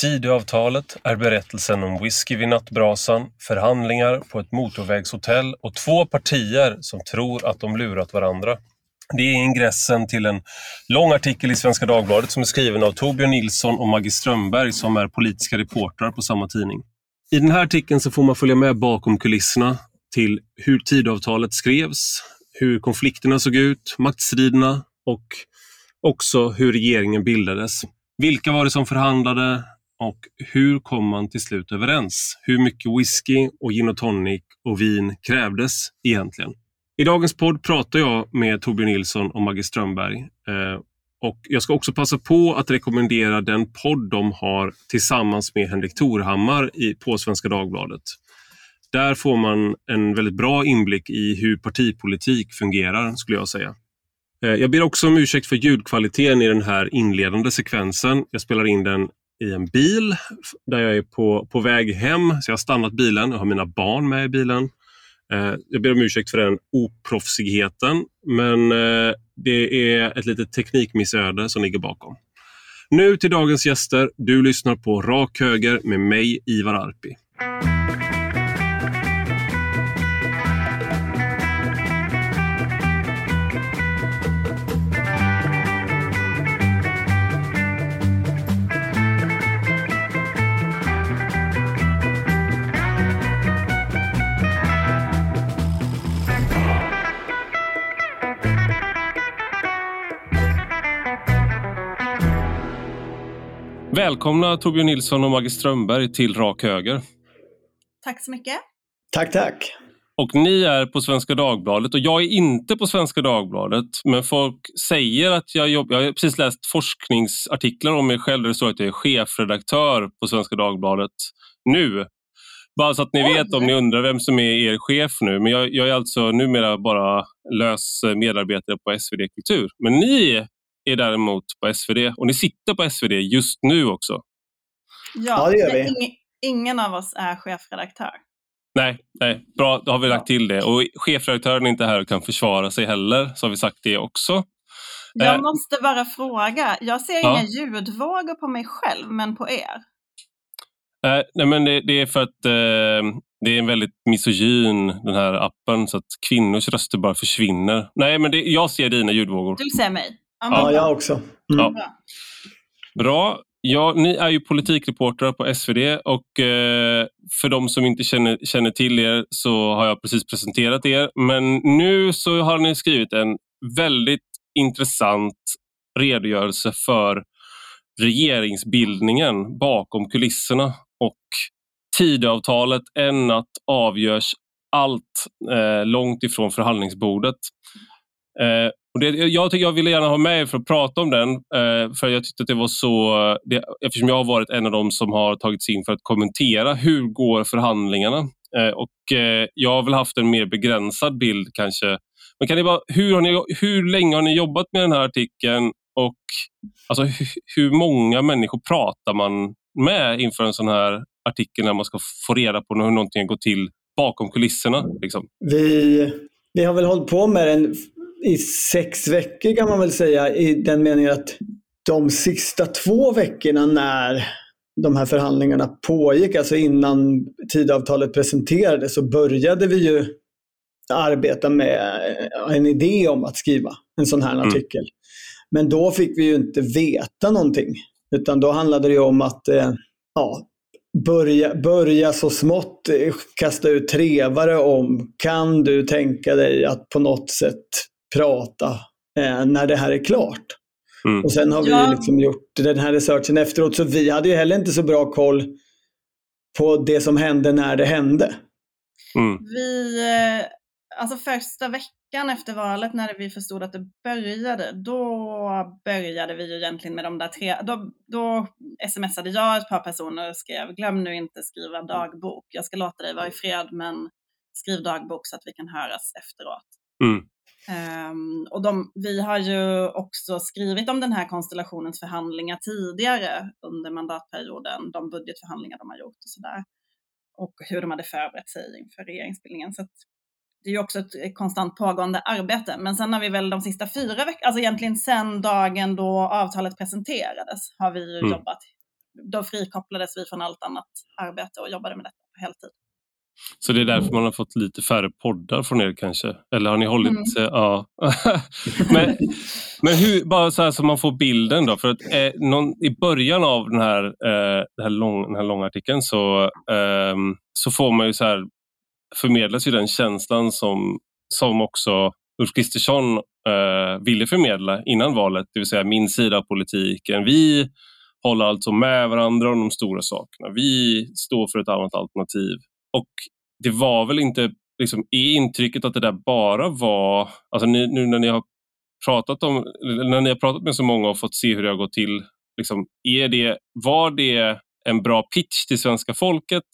Tidöavtalet är berättelsen om whisky vid nattbrasan, förhandlingar på ett motorvägshotell och två partier som tror att de lurat varandra. Det är ingressen till en lång artikel i Svenska Dagbladet som är skriven av Torbjörn Nilsson och Maggie Strömberg som är politiska reportrar på samma tidning. I den här artikeln så får man följa med bakom kulisserna till hur Tidöavtalet skrevs, hur konflikterna såg ut, maktstriderna och också hur regeringen bildades. Vilka var det som förhandlade och hur kom man till slut överens? Hur mycket whisky och gin och tonic och vin krävdes egentligen? I dagens podd pratar jag med Torbjörn Nilsson och Maggie Strömberg. Eh, och jag ska också passa på att rekommendera den podd de har tillsammans med Henrik Torhammar på Svenska Dagbladet. Där får man en väldigt bra inblick i hur partipolitik fungerar, skulle jag säga. Eh, jag ber också om ursäkt för ljudkvaliteten i den här inledande sekvensen. Jag spelar in den i en bil där jag är på, på väg hem. Så jag har stannat bilen, jag har mina barn med i bilen. Eh, jag ber om ursäkt för den oproffsigheten, men eh, det är ett litet teknikmissöde som ligger bakom. Nu till dagens gäster. Du lyssnar på Rak Höger med mig, Ivar Arpi. Välkomna Torbjörn Nilsson och Maggie Strömberg till Rak Höger. Tack så mycket. Tack, tack. Och ni är på Svenska Dagbladet och jag är inte på Svenska Dagbladet. Men folk säger att jag jobbar... Jag har precis läst forskningsartiklar om mig själv där det står att jag är chefredaktör på Svenska Dagbladet nu. Bara så att ni vet om ni undrar vem som är er chef nu. Men jag, jag är alltså numera bara lös medarbetare på SvD Kultur. Men ni är däremot på SvD och ni sitter på SvD just nu också. Ja, ja det gör vi. Ingen, ingen av oss är chefredaktör. Nej, nej, bra, då har vi lagt till det. Och chefredaktören är inte här och kan försvara sig heller, så har vi sagt det också. Jag eh. måste bara fråga, jag ser ja. inga ljudvågor på mig själv, men på er? Eh, nej, men det, det, är för att eh, det är en väldigt misogyn, den här appen, så att kvinnors röster bara försvinner. Nej, men det, jag ser dina ljudvågor. Du ser mig? Ja, jag också. Mm. Ja. Bra. Ja, ni är ju politikreportrar på SvD och eh, för de som inte känner, känner till er så har jag precis presenterat er. Men nu så har ni skrivit en väldigt intressant redogörelse för regeringsbildningen bakom kulisserna och Tidöavtalet en natt avgörs allt eh, långt ifrån förhandlingsbordet. Eh, och det, jag, jag ville gärna ha med er för att prata om den, eh, för jag tyckte att det var så... Det, eftersom jag har varit en av dem som har tagits in för att kommentera hur går förhandlingarna. Eh, och eh, Jag har väl haft en mer begränsad bild kanske. Men kan ni bara, hur, har ni, hur länge har ni jobbat med den här artikeln och alltså, hur, hur många människor pratar man med inför en sån här artikel när man ska få reda på hur någonting går till bakom kulisserna? Liksom? Vi, vi har väl hållit på med den i sex veckor kan man väl säga i den meningen att de sista två veckorna när de här förhandlingarna pågick, alltså innan tidavtalet presenterades, så började vi ju arbeta med en idé om att skriva en sån här mm. artikel. Men då fick vi ju inte veta någonting. Utan då handlade det om att eh, ja, börja, börja så smått eh, kasta ut trevare om kan du tänka dig att på något sätt prata eh, när det här är klart. Mm. Och sen har vi ja. liksom gjort den här researchen efteråt, så vi hade ju heller inte så bra koll på det som hände när det hände. Mm. Vi, eh, alltså första veckan efter valet när vi förstod att det började, då började vi ju egentligen med de där tre, då, då smsade jag ett par personer och skrev glöm nu inte skriva dagbok, jag ska låta dig vara i fred men skriv dagbok så att vi kan höras efteråt. Mm. Um, och de, vi har ju också skrivit om den här konstellationens förhandlingar tidigare under mandatperioden, de budgetförhandlingar de har gjort och sådär. Och hur de hade förberett sig inför regeringsbildningen. Så det är ju också ett konstant pågående arbete. Men sen har vi väl de sista fyra veckorna, alltså egentligen sen dagen då avtalet presenterades, har vi mm. jobbat då frikopplades vi från allt annat arbete och jobbade med detta på heltid. Så det är därför man har fått lite färre poddar från er kanske? Eller har ni hållit... Mm. Ja. men men hur, bara så här så man får bilden då. För att eh, någon, i början av den här, eh, den, här lång, den här långa artikeln så, eh, så får man ju så här förmedlas ju den känslan som, som också Ulf Kristersson eh, ville förmedla innan valet, det vill säga min sida av politiken. Vi håller alltså med varandra om de stora sakerna. Vi står för ett annat alternativ. Och det var väl inte, liksom, är intrycket att det där bara var, alltså nu, nu när ni har pratat om, när ni har pratat med så många och fått se hur det har gått till, liksom, är det, var det en bra pitch till svenska folket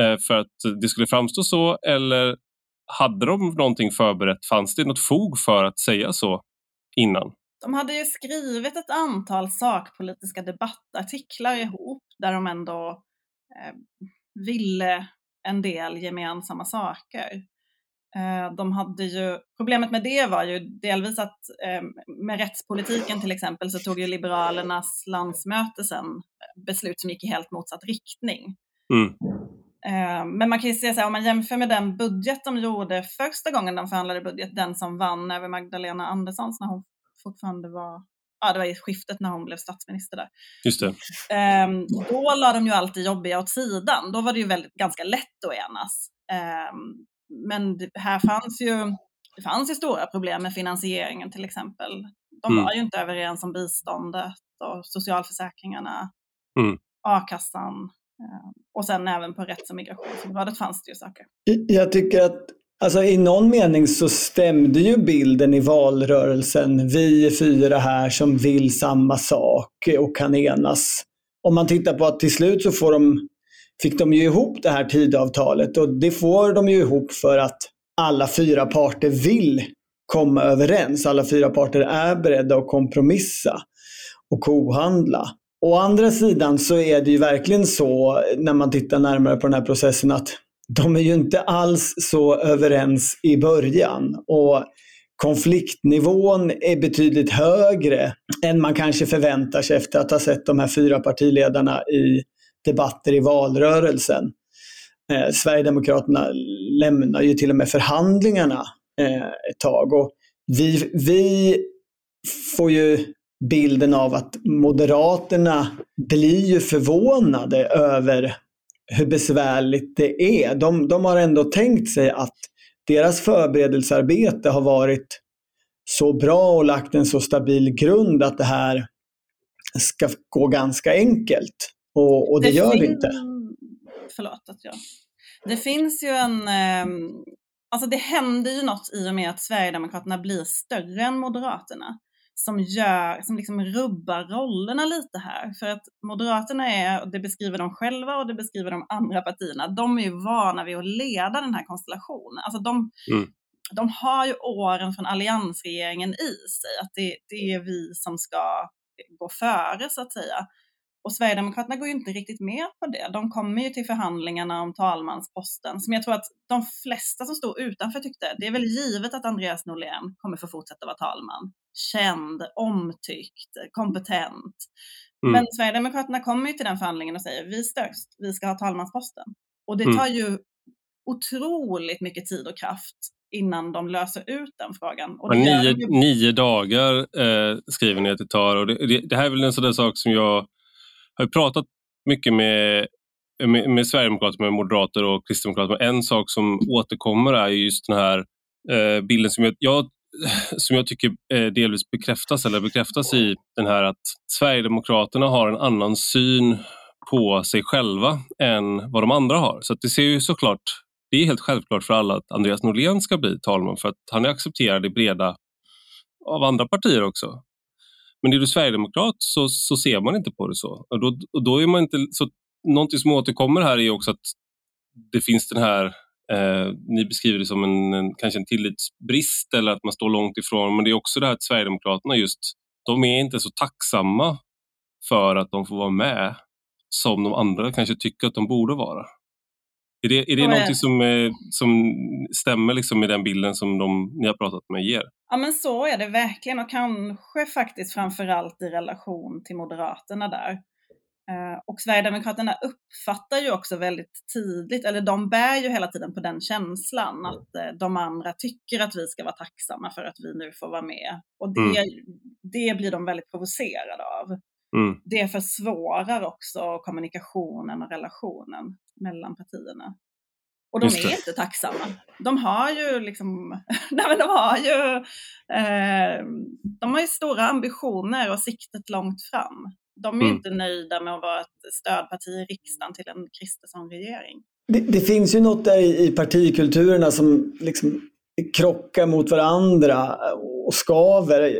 eh, för att det skulle framstå så eller hade de någonting förberett? Fanns det något fog för att säga så innan? De hade ju skrivit ett antal sakpolitiska debattartiklar ihop där de ändå eh, ville en del gemensamma saker. Eh, de hade ju, problemet med det var ju delvis att eh, med rättspolitiken till exempel så tog ju Liberalernas landsmöte sen beslut som gick i helt motsatt riktning. Mm. Eh, men man kan ju säga så här, om man jämför med den budget de gjorde första gången de förhandlade budget, den som vann över Magdalena Anderssons när hon fortfarande var ja, det var i skiftet när hon blev statsminister där. Just det. Um, då la de ju alltid jobbiga åt sidan. Då var det ju väldigt, ganska lätt att enas. Um, men det, här fanns ju, det fanns ju stora problem med finansieringen till exempel. De mm. var ju inte överens om biståndet och socialförsäkringarna, mm. a-kassan um, och sen även på rätts och migrationsområdet fanns det ju saker. Jag tycker att Alltså i någon mening så stämde ju bilden i valrörelsen. Vi är fyra här som vill samma sak och kan enas. Om man tittar på att till slut så får de, fick de ju ihop det här tidavtalet och det får de ju ihop för att alla fyra parter vill komma överens. Alla fyra parter är beredda att kompromissa och kohandla. Å andra sidan så är det ju verkligen så när man tittar närmare på den här processen att de är ju inte alls så överens i början. Och konfliktnivån är betydligt högre än man kanske förväntar sig efter att ha sett de här fyra partiledarna i debatter i valrörelsen. Eh, Sverigedemokraterna lämnar ju till och med förhandlingarna eh, ett tag. Och vi, vi får ju bilden av att Moderaterna blir ju förvånade över hur besvärligt det är. De, de har ändå tänkt sig att deras förberedelsearbete har varit så bra och lagt en så stabil grund att det här ska gå ganska enkelt. Och, och det, det, gör det inte. Förlåt att jag... Det finns ju en... Eh, alltså det händer ju något i och med att Sverigedemokraterna blir större än Moderaterna som, gör, som liksom rubbar rollerna lite här. För att Moderaterna är, och det beskriver de själva och det beskriver de andra partierna, de är ju vana vid att leda den här konstellationen. Alltså de, mm. de har ju åren från alliansregeringen i sig, att det, det är vi som ska gå före så att säga. Och Sverigedemokraterna går ju inte riktigt med på det. De kommer ju till förhandlingarna om talmansposten som jag tror att de flesta som stod utanför tyckte, det är väl givet att Andreas Norlén kommer få fortsätta vara talman. Känd, omtyckt, kompetent. Mm. Men Sverigedemokraterna kommer ju till den förhandlingen och säger vi störst, vi ska ha talmansposten. Och det mm. tar ju otroligt mycket tid och kraft innan de löser ut den frågan. Och nio, nio dagar eh, skriver ni att det tar och det, det, det här är väl en sån där sak som jag har pratat mycket med, med, med Sverigedemokrater, med moderater och kristdemokrater. En sak som återkommer är just den här eh, bilden som jag, jag, som jag tycker eh, delvis bekräftas, eller bekräftas i den här att Sverigedemokraterna har en annan syn på sig själva än vad de andra har. Så det ser ju såklart, det är helt självklart för alla att Andreas Norlén ska bli talman för att han är accepterad i breda av andra partier också. Men är du sverigedemokrat så, så ser man inte på det så. Och då, och då är man inte, så någonting som återkommer här är också att det finns den här, eh, ni beskriver det som en, en, kanske en tillitsbrist eller att man står långt ifrån, men det är också det här att Sverigedemokraterna just, de är inte så tacksamma för att de får vara med som de andra kanske tycker att de borde vara. Är det, är det någonting som, eh, som stämmer liksom med den bilden som de, ni har pratat med ger? Ja men så är det verkligen och kanske faktiskt framförallt i relation till Moderaterna där. Eh, och Sverigedemokraterna uppfattar ju också väldigt tidigt, eller de bär ju hela tiden på den känslan att eh, de andra tycker att vi ska vara tacksamma för att vi nu får vara med. Och det, mm. det blir de väldigt provocerade av. Mm. Det försvårar också kommunikationen och relationen mellan partierna. Och de är inte tacksamma. De har ju liksom, nej men de har ju, eh, de har ju stora ambitioner och siktet långt fram. De är mm. inte nöjda med att vara ett stödparti i riksdagen till en Kristersson-regering. Det, det, finns ju något där i, i partikulturerna som liksom krockar mot varandra och skaver.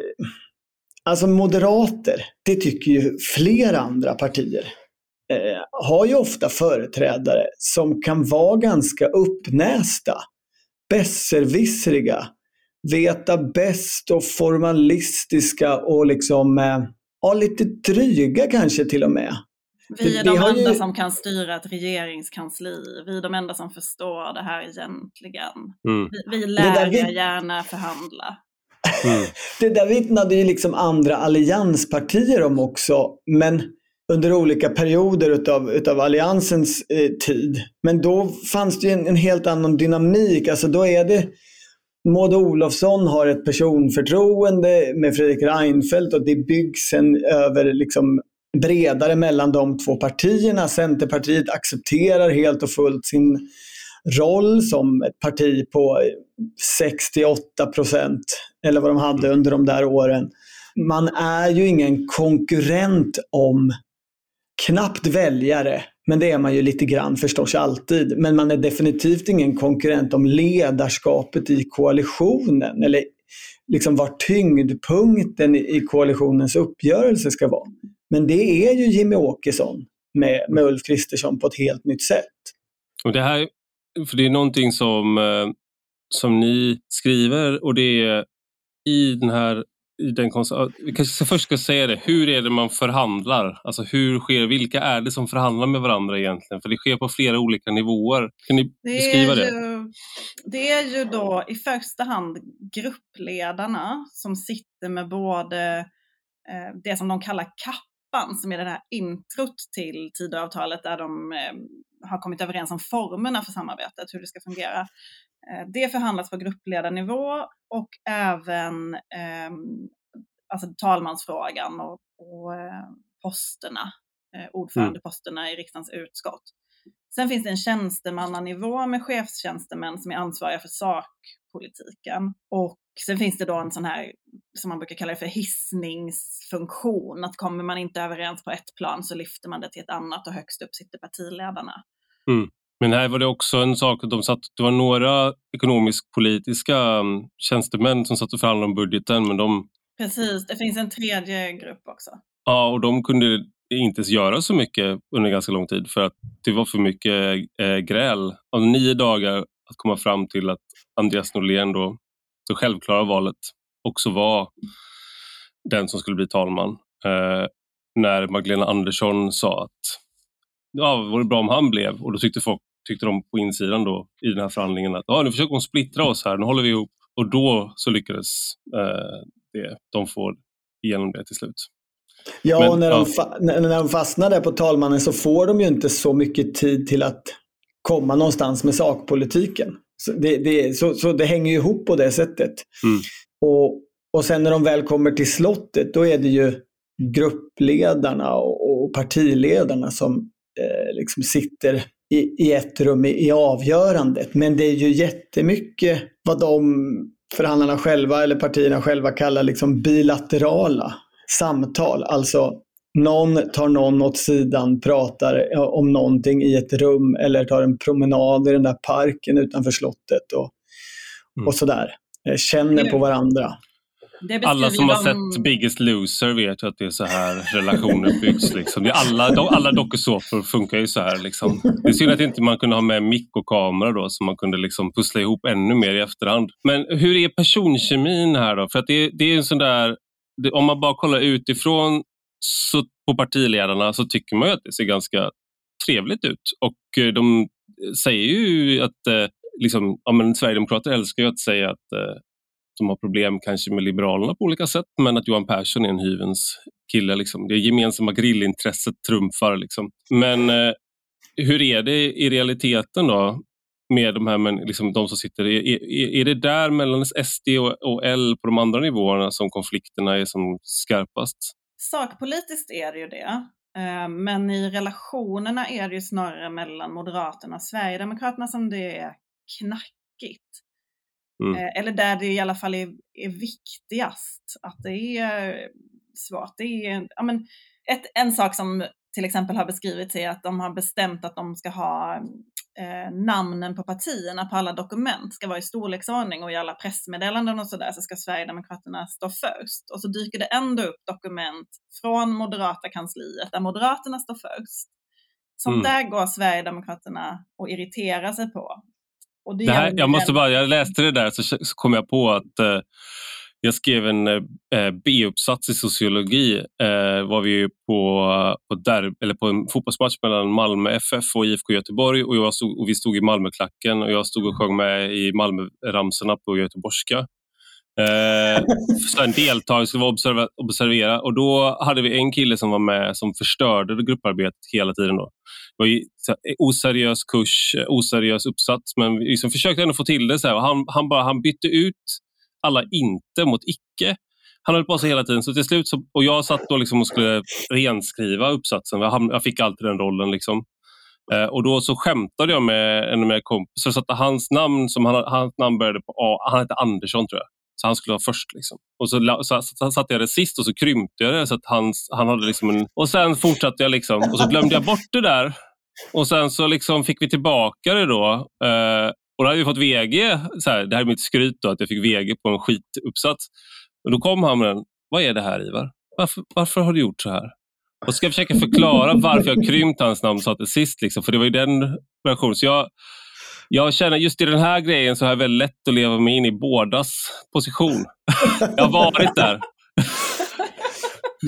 Alltså moderater, det tycker ju flera andra partier eh, har ju ofta företrädare som kan vara ganska uppnästa, besserwissriga, veta bäst och formalistiska och liksom eh, ja, lite dryga kanske till och med. Vi är de enda ju... som kan styra ett regeringskansli. Vi är de enda som förstår det här egentligen. Mm. Vi, vi lär vi... gärna förhandla. Mm. det där vittnade ju liksom andra allianspartier om också. Men under olika perioder utav, utav alliansens eh, tid. Men då fanns det en, en, helt annan dynamik. Alltså då är det Maud Olofsson har ett personförtroende med Fredrik Reinfeldt och det byggs en över liksom bredare mellan de två partierna. Centerpartiet accepterar helt och fullt sin roll som ett parti på 68 procent eller vad de hade under de där åren. Man är ju ingen konkurrent om knappt väljare, men det är man ju lite grann förstås alltid. Men man är definitivt ingen konkurrent om ledarskapet i koalitionen eller liksom var tyngdpunkten i koalitionens uppgörelse ska vara. Men det är ju Jimmy Åkesson med, med Ulf Kristersson på ett helt nytt sätt. Och det här, för det är någonting som, eh, som ni skriver och det är i den här i den vi kanske först ska säga det, hur är det man förhandlar? Alltså hur sker, vilka är det som förhandlar med varandra egentligen? För det sker på flera olika nivåer. Kan ni det beskriva det? Ju, det är ju då i första hand gruppledarna som sitter med både eh, det som de kallar kappan, som är det här introt till Tidöavtalet där de eh, har kommit överens om formerna för samarbetet, hur det ska fungera. Eh, det förhandlas på gruppledarnivå och även eh, alltså talmansfrågan och, och eh, posterna, eh, ordförandeposterna mm. i riksdagens utskott. Sen finns det en tjänstemannanivå med chefstjänstemän som är ansvariga för sak sakpolitiken. Och sen finns det då en sån här, som man brukar kalla det för hissningsfunktion, att kommer man inte överens på ett plan så lyfter man det till ett annat och högst upp sitter partiledarna. Mm. Men här var det också en sak att de satt, det var några ekonomisk-politiska mm, tjänstemän som satt och förhandlade om budgeten. Men de, Precis, det finns en tredje grupp också. Ja, och de kunde inte göra så mycket under ganska lång tid för att det var för mycket eh, gräl. Av nio dagar att komma fram till att Andreas Norlén, då, det självklara valet, också var den som skulle bli talman. Eh, när Magdalena Andersson sa att ja, det vore bra om han blev och då tyckte folk tyckte de på insidan då i den här förhandlingen att ja, nu försöker de splittra oss här, nu håller vi ihop. Och då så lyckades eh, det, de få igenom det till slut. Ja, Men, och när, ja. De när de fastnar där på talmannen så får de ju inte så mycket tid till att komma någonstans med sakpolitiken. Så det, det, så, så det hänger ihop på det sättet. Mm. Och, och sen när de väl kommer till slottet, då är det ju gruppledarna och, och partiledarna som eh, liksom sitter i, i ett rum i, i avgörandet. Men det är ju jättemycket vad de förhandlarna själva eller partierna själva kallar liksom bilaterala samtal. Alltså någon tar någon åt sidan, pratar om någonting i ett rum eller tar en promenad i den där parken utanför slottet och, mm. och sådär. Eh, känner på varandra. Alla som har de... sett Biggest Loser vet ju att det är så här relationer byggs. Liksom. Alla, de, alla dokusåpor funkar ju så här. Liksom. Det är synd att inte man kunde ha med mick och kamera då, så man kunde liksom pussla ihop ännu mer i efterhand. Men hur är personkemin här då? För att det, det är en sån där, om man bara kollar utifrån så på partiledarna så tycker man ju att det ser ganska trevligt ut. Och eh, de säger ju att eh, liksom, ja, men Sverigedemokrater älskar ju att säga att eh, de har problem kanske med Liberalerna på olika sätt, men att Johan Persson är en hyvens kille. Liksom. Det gemensamma grillintresset trumfar. Liksom. Men eh, hur är det i realiteten då? med de här men, liksom, de som sitter. Är, är, är det där mellan SD och, och L på de andra nivåerna som konflikterna är som skarpast? Sakpolitiskt är det ju det. Eh, men i relationerna är det ju snarare mellan Moderaterna och Sverigedemokraterna som det är knackigt. Mm. Eh, eller där det i alla fall är, är viktigast. Att det är svårt. Det är, ja, men ett, en sak som till exempel har beskrivits är att de har bestämt att de ska ha eh, namnen på partierna på alla dokument ska vara i storleksordning och i alla pressmeddelanden och sådär så ska Sverigedemokraterna stå först. Och så dyker det ändå upp dokument från moderata kansliet där Moderaterna står först. Som mm. där går Sverigedemokraterna och irriterar sig på. Och det, det här, jag måste bara, jag läste det där så, så kom jag på att eh, jag skrev en eh, eh, B-uppsats i sociologi. Eh, var vi på, på, där, eller på en fotbollsmatch mellan Malmö FF och IFK Göteborg och, jag stod, och vi stod i Malmöklacken och jag stod och sjöng med i Malmöramsorna på göteborgska. Eh, så en deltagare skulle observera, observera och då hade vi en kille som var med som förstörde grupparbetet hela tiden. Då. Det var eh, oseriös kurs, eh, oseriös uppsats men vi liksom försökte ändå få till det. Så här, och han, han, bara, han bytte ut alla inte mot icke. Han höll på så hela tiden. Så till slut så, och jag satt då liksom och skulle renskriva uppsatsen. Jag, jag fick alltid den rollen. Liksom. Eh, och då så skämtade jag med en av mina kompisar. Så att hans namn, som han, hans namn började på A, han hette Andersson tror jag. Så han skulle vara först. Liksom. Och så, så, så satte jag det sist och så krympte jag det. Så att hans, han hade liksom en, och sen fortsatte jag liksom. och så glömde jag bort det där. Och sen så liksom fick vi tillbaka det då. Eh, och då hade vi fått VG, så här, det här är mitt skryt då, att jag fick VG på en skituppsats. Och då kom han med den. Vad är det här Ivar? Varför, varför har du gjort så här? Och ska jag försöka förklara varför jag krympt hans namn så att det sist. Liksom, för det var ju den versionen. Så jag, jag känner just i den här grejen så har jag väldigt lätt att leva mig in i bådas position. jag har varit där.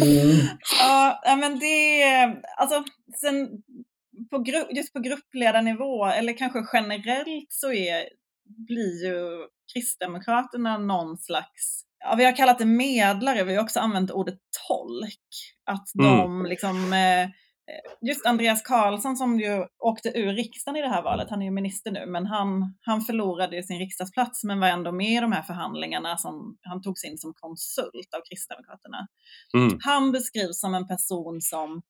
Mm. Ja, men det alltså, sen på grupp, just på gruppledarnivå eller kanske generellt så är, blir ju Kristdemokraterna någon slags, ja, vi har kallat det medlare, vi har också använt ordet tolk. Att de mm. liksom, eh, just Andreas Karlsson som ju åkte ur riksdagen i det här valet, han är ju minister nu, men han, han förlorade sin riksdagsplats men var ändå med i de här förhandlingarna som han togs in som konsult av Kristdemokraterna. Mm. Han beskrivs som en person som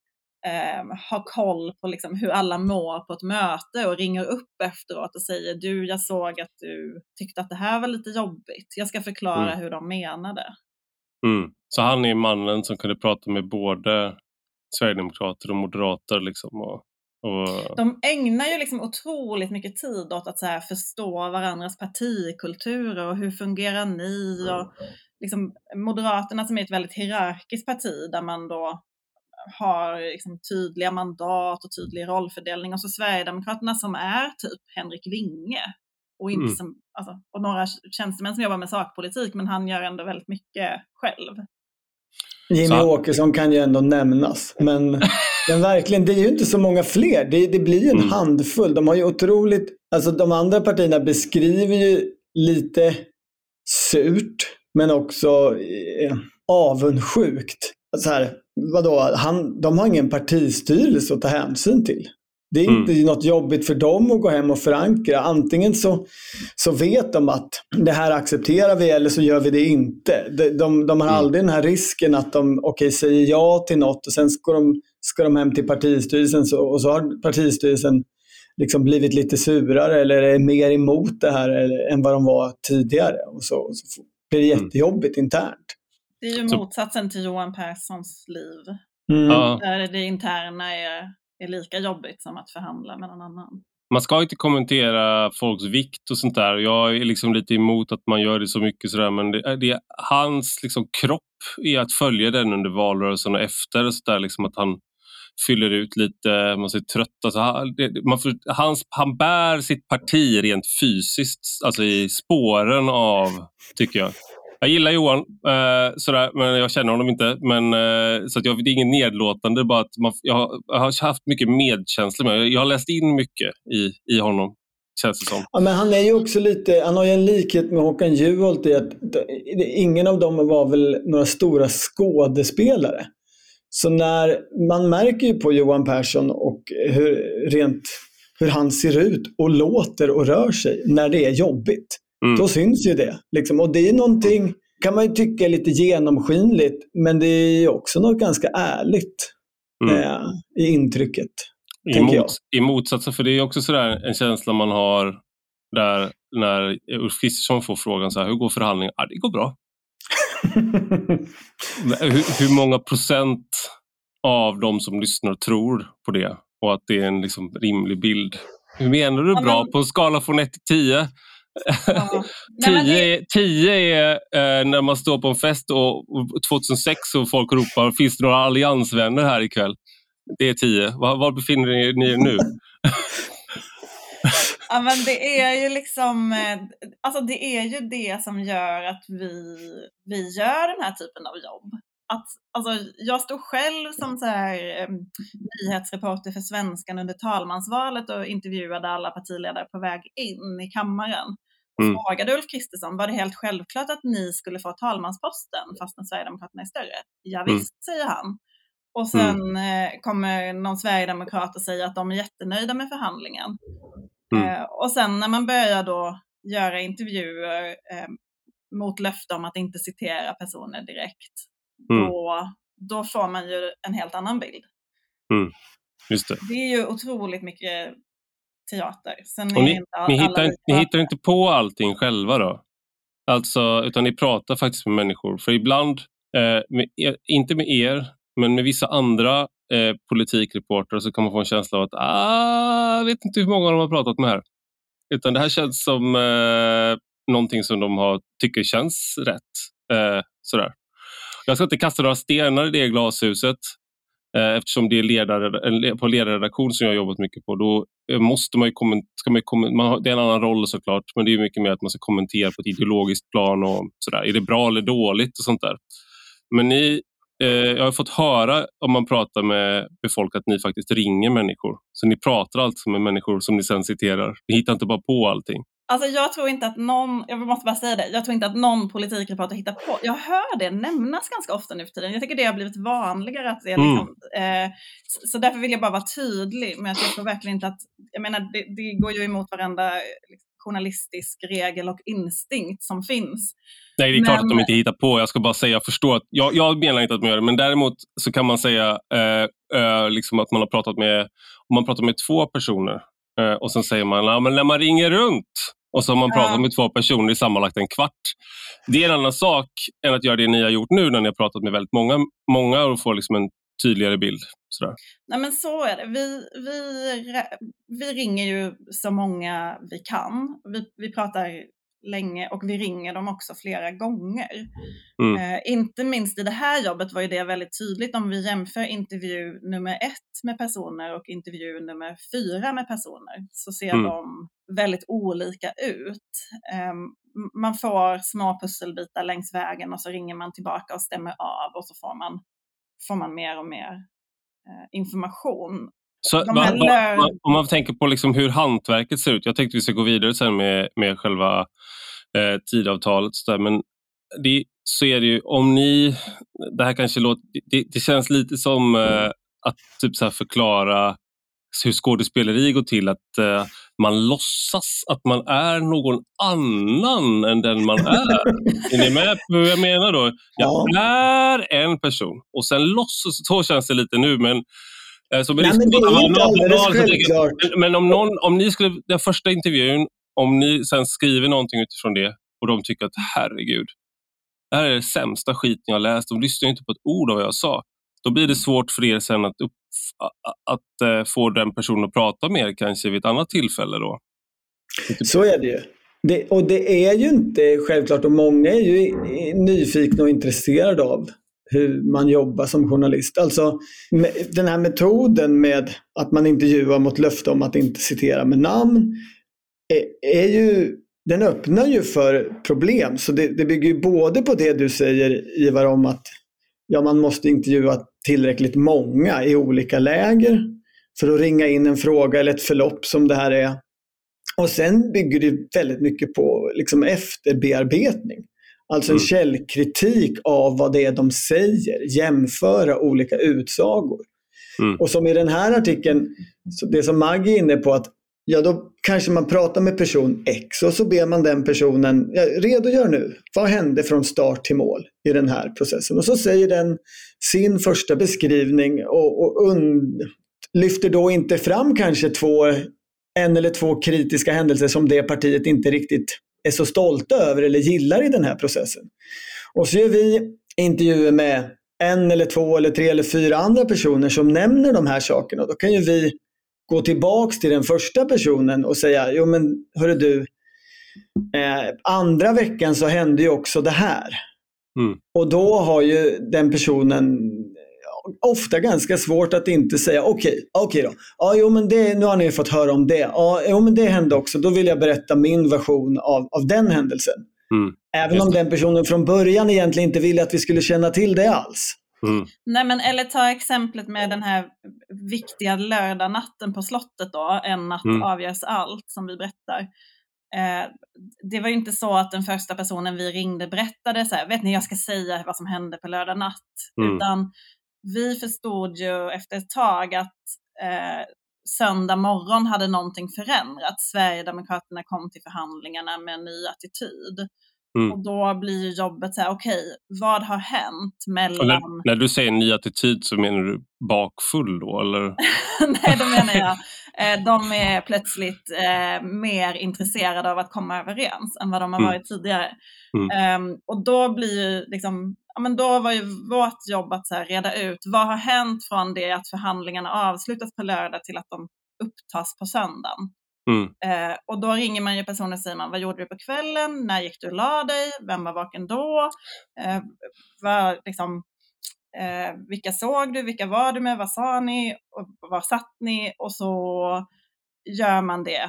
eh, har koll på liksom hur alla mår på ett möte och ringer upp efteråt och säger du, jag såg att du tyckte att det här var lite jobbigt. Jag ska förklara mm. hur de menade. Mm. Så han är mannen som kunde prata med både Sverigedemokrater och moderater liksom och och... De ägnar ju liksom otroligt mycket tid åt att så förstå varandras partikulturer och hur fungerar ni? Och liksom Moderaterna som är ett väldigt hierarkiskt parti där man då har liksom tydliga mandat och tydlig rollfördelning och så Sverigedemokraterna som är typ Henrik Winge och, inte mm. som, alltså, och några tjänstemän som jobbar med sakpolitik men han gör ändå väldigt mycket själv. Jimmy så. Åkesson kan ju ändå nämnas men, men verkligen, det är ju inte så många fler. Det, det blir en mm. handfull. De har ju otroligt, alltså de andra partierna beskriver ju lite surt men också eh, avundsjukt. Så här, vadå, han, de har ingen partistyrelse att ta hänsyn till. Det är mm. inte något jobbigt för dem att gå hem och förankra. Antingen så, så vet de att det här accepterar vi eller så gör vi det inte. De, de, de har mm. aldrig den här risken att de okay, säger ja till något och sen ska de, ska de hem till partistyrelsen så, och så har partistyrelsen liksom blivit lite surare eller är mer emot det här eller, än vad de var tidigare. Och så, och så blir det mm. jättejobbigt mm. internt. Det är ju så... motsatsen till Johan Perssons liv. Mm. Där det interna är, är lika jobbigt som att förhandla med någon annan. Man ska inte kommentera folks vikt och sånt där. Jag är liksom lite emot att man gör det så mycket sådär men det, det, hans liksom kropp är att följa den under valrörelsen och efter. Och så där, liksom att han fyller ut lite, man ser trött. Alltså, det, man får, hans, han bär sitt parti rent fysiskt, alltså i spåren av, tycker jag. Jag gillar Johan, eh, sådär, men jag känner honom inte. Men, eh, så att jag, det är inget nedlåtande, bara att man, jag, har, jag har haft mycket medkänsla med Jag har läst in mycket i, i honom. känns det som. Ja, men han är ju också lite, han har ju en likhet med Håkan Juholt i att ingen av dem var väl några stora skådespelare. Så när man märker ju på Johan Persson och hur, rent hur han ser ut och låter och rör sig när det är jobbigt. Mm. Då syns ju det. Liksom. Och det är någonting, kan man ju tycka är lite genomskinligt, men det är också något ganska ärligt mm. eh, i intrycket. I, mot, I motsatsen, för det är också sådär en känsla man har där när Ulf Kristersson får frågan så här, hur går förhandlingen? Ja, det går bra. hur, hur, många procent av de som lyssnar tror på det och att det är en liksom rimlig bild? Hur menar du bra? På en skala från 1 till 10? Ja. 10, 10 är eh, när man står på en fest och, och 2006 och folk ropar “Finns det några alliansvänner här ikväll?” Det är 10. Var, var befinner ni er nu? ja, men det är ju liksom, eh, alltså det är ju det som gör att vi, vi gör den här typen av jobb. Att, alltså, jag stod själv som så här, um, nyhetsreporter för Svenskan under talmansvalet och intervjuade alla partiledare på väg in i kammaren. Och mm. frågade Ulf Kristersson, var det helt självklart att ni skulle få talmansposten fastän Sverigedemokraterna är större? Ja, mm. visst, mm. säger han. Och sen mm. kommer någon sverigedemokrat och säger att de är jättenöjda med förhandlingen. Mm. Eh, och sen när man börjar då göra intervjuer eh, mot löfte om att inte citera personer direkt, mm. då, då får man ju en helt annan bild. Mm. Det. det är ju otroligt mycket teater. Sen ni, ni, hittar, ni hittar inte på allting själva då? Alltså, utan ni pratar faktiskt med människor. För ibland, eh, med er, inte med er, men med vissa andra eh, politikreportrar så kan man få en känsla av att ah, jag vet inte hur många de har pratat med här. Utan det här känns som eh, någonting som de har, tycker känns rätt. Eh, sådär. Jag ska inte kasta några stenar i det glashuset eh, eftersom det är ledare, på ledarredaktion som jag har jobbat mycket på. Då eh, måste man ju ska man, man har, det är en annan roll såklart, men det är mycket mer att man ska kommentera på ett ideologiskt plan och sådär. Är det bra eller dåligt och sånt där. Men ni eh, jag har fått höra om man pratar med folk att ni faktiskt ringer människor. Så ni pratar alltså med människor som ni sen citerar. Ni hittar inte bara på allting. Alltså jag tror inte att någon, jag måste bara säga det, jag tror inte att någon politikreporter hittar på. Jag hör det nämnas ganska ofta nu för tiden. Jag tycker det har blivit vanligare att det är mm. liksom, mm. eh, så därför vill jag bara vara tydlig med att jag tror verkligen inte att, jag menar det, det går ju emot varandra liksom, journalistisk regel och instinkt som finns. Nej, det är men... klart att de inte hittar på. Jag ska bara säga, jag förstår att, jag, jag menar inte att man gör det, men däremot så kan man säga eh, eh, liksom att man har pratat med, om man pratar med två personer eh, och sen säger man, ja, men när man ringer runt och så har man pratat med två personer i sammanlagt en kvart. Det är en annan sak än att göra det ni har gjort nu när ni har pratat med väldigt många, många och får liksom en tydligare bild. Sådär. Nej men så är det. Vi, vi, vi ringer ju så många vi kan. Vi, vi pratar länge och vi ringer dem också flera gånger. Mm. Eh, inte minst i det här jobbet var ju det väldigt tydligt om vi jämför intervju nummer ett med personer och intervju nummer fyra med personer så ser mm. de väldigt olika ut. Eh, man får små pusselbitar längs vägen och så ringer man tillbaka och stämmer av och så får man, får man mer och mer eh, information. Så, va, va, om man tänker på liksom hur hantverket ser ut. Jag tänkte vi ska gå vidare sen med, med själva eh, tidavtalet. Så där, men det, så är det ju, om ni, det här kanske låter, det, det känns lite som eh, att typ så förklara hur skådespeleri går till, att eh, man låtsas att man är någon annan än den man är. är ni med på hur jag menar då? Jag ja. är en person och sen låtsas, så känns det lite nu, men Eh, så Nej, men det är inte alldeles självklart. Men, men om, någon, om ni skulle, den första intervjun, om ni sen skriver någonting utifrån det och de tycker att herregud, det här är det sämsta skiten jag läst, de lyssnar inte på ett ord av vad jag sa. Då blir det svårt för er sen att, upp, att, eh, få den personen att prata med er kanske vid ett annat tillfälle. Då. Typ. Så är det ju. Det, och det är ju inte självklart och många är ju nyfikna och intresserade av hur man jobbar som journalist. Alltså den här metoden med att man intervjuar mot löfte om att inte citera med namn är, är ju, den öppnar ju för problem. Så det, det bygger ju både på det du säger Ivar om att ja, man måste intervjua tillräckligt många i olika läger för att ringa in en fråga eller ett förlopp som det här är. Och sen bygger det väldigt mycket på liksom efterbearbetning. Alltså en Mm. källkritik av vad det är de säger, jämföra olika utsagor. Mm. Och som i den här artikeln, det som Maggie är inne på att ja då kanske man pratar med person X och så ber man den personen, ja, redogör nu, vad hände från start till mål i den här processen? Och så säger den sin första beskrivning och, och und, lyfter då inte fram kanske två, en eller två kritiska händelser som det partiet inte riktigt är så stolta över eller gillar i den här processen. Och så gör vi intervjuer med en eller två eller tre eller fyra andra personer som nämner de här sakerna. Då kan ju vi gå tillbaks till den första personen och säga, jo men hörru du, eh, andra veckan så hände ju också det här. Mm. Och då har ju den personen ofta ganska svårt att inte säga okej, okej då. Ja, jo, men det, nu har ni fått höra om det. Ja, jo, men det hände också. Då vill jag berätta min version av, av den händelsen. Mm. Även om den personen från början egentligen inte ville att vi skulle känna till det alls. Mm. Nej, men eller ta exemplet med den här viktiga lördagnatten på slottet då, en natt Mm. avgörs allt som vi berättar. Eh, det var ju inte så att den första personen vi ringde berättade så här, vet ni jag ska säga vad som hände på lördag natt. Mm. Utan vi förstod ju efter ett tag att eh, söndag morgon hade någonting förändrats. Sverigedemokraterna kom till förhandlingarna med en ny attityd. Mm. Och då blir jobbet så här, okej, vad har hänt mellan... när, när du säger ny attityd så menar du bakfull då eller? Nej, då menar jag, eh, de är plötsligt eh, mer intresserade av att komma överens än vad de har Mm. varit tidigare. Mm. Ehm, och då blir ju liksom, ja men då var ju vårt jobb att så här, reda ut vad har hänt från det att förhandlingarna avslutas på lördag till att de upptas på söndagen. Mm. Eh, och då ringer man ju personen och säger man, vad gjorde du på kvällen? När gick du och la dig? Vem var vaken då? Eh, var, liksom, eh, vilka såg du? Vilka var du med? Vad sa ni? Och var satt ni? Och så gör man det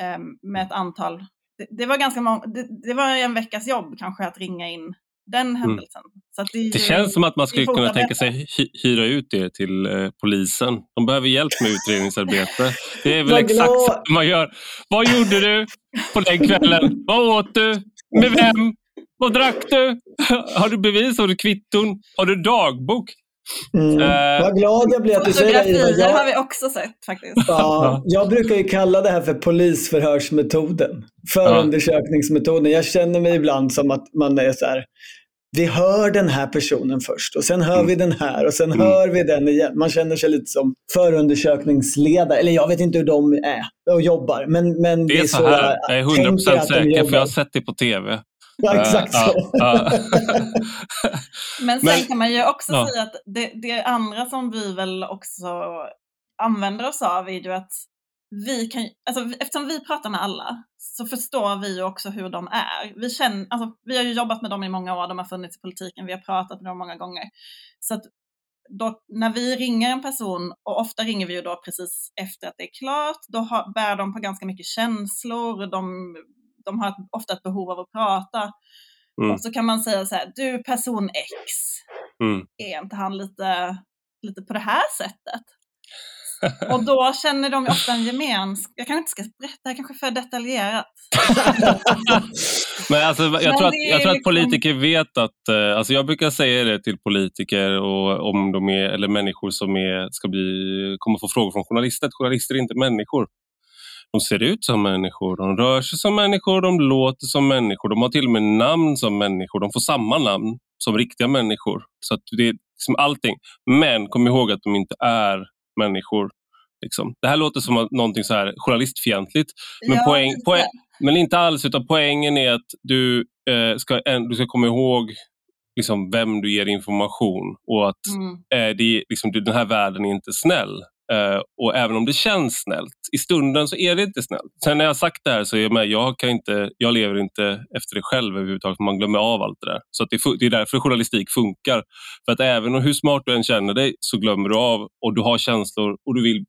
eh, med ett antal. Det, det var ganska många, det, det var en veckas jobb kanske att ringa in den händelsen. Så att det, är Mm. Det ju- känns som att man det skulle kunna tänka sig hy- hyra ut det till eh, polisen. De behöver hjälp med utredningsarbete. Det är väl exakt så man gör. Vad gjorde du på den kvällen? Vad åt du? Med vem? Vad drack du? Har du bevis? Har du kvitton? Har du dagbok? Mm. Eh, Vad glad jag blir att du säger det. Fotografier har Jag, vi också sett faktiskt. ja, jag brukar ju kalla det här för polisförhörsmetoden. Förundersökningsmetoden. Jag känner mig ibland som att man är så här. Vi hör den här personen först och sen hör Mm. vi den här och sen Mm. hör vi den igen. Man känner sig lite som förundersökningsledare. Eller jag vet inte hur de är och jobbar. Men, men Det är så här. Jag är 100% tänker att de säker för jag har sett det på TV. Ja, exakt Eh, så. Men sen Men- kan man ju också Ja. säga att det, det andra som vi väl också använder oss av är ju att vi kan, alltså, eftersom vi pratar med alla så förstår vi ju också hur de är. Vi, känner, alltså, vi har ju jobbat med dem i många år, de har funnits i politiken, vi har pratat med dem många gånger. Så att då, när vi ringer en person, och ofta ringer vi ju då precis efter att det är klart, då har, bär de på ganska mycket känslor, de, de har ofta ett behov av att prata. Mm. Och så kan man säga så här, du person X, Mm. är inte han lite, lite på det här sättet? Och då känner de ofta en gemenskap. Jag kanske inte ska berätta, det här kanske är för detaljerat. Men alltså, jag, Men tror att, jag tror att liksom- politiker vet att, eh, alltså jag brukar säga det till politiker och om de är, eller människor som är, ska bli, kommer få frågor från journalister, att journalister är inte människor. De ser ut som människor, de rör sig som människor, de låter som människor, de har till och med namn som människor, de får samma namn som riktiga människor. Så det är liksom allting. Men kom ihåg att de inte är människor. Liksom. Det här låter som någonting så här journalistfientligt, Men Ja, poäng- lite. poäng- men inte alls, utan poängen är att du, eh, ska, du ska komma ihåg liksom, vem du ger information och att Mm. eh, det, liksom, den här världen är inte snäll. Eh, och även om det känns snällt, i stunden så är det inte snällt. Sen när jag har sagt det här så är jag med, jag, kan inte, jag lever inte efter det själv överhuvudtaget, man glömmer av allt det där. Så att det, fu- det är därför journalistik funkar. För att även om hur smart du än känner dig så glömmer du av och du har känslor och du vill,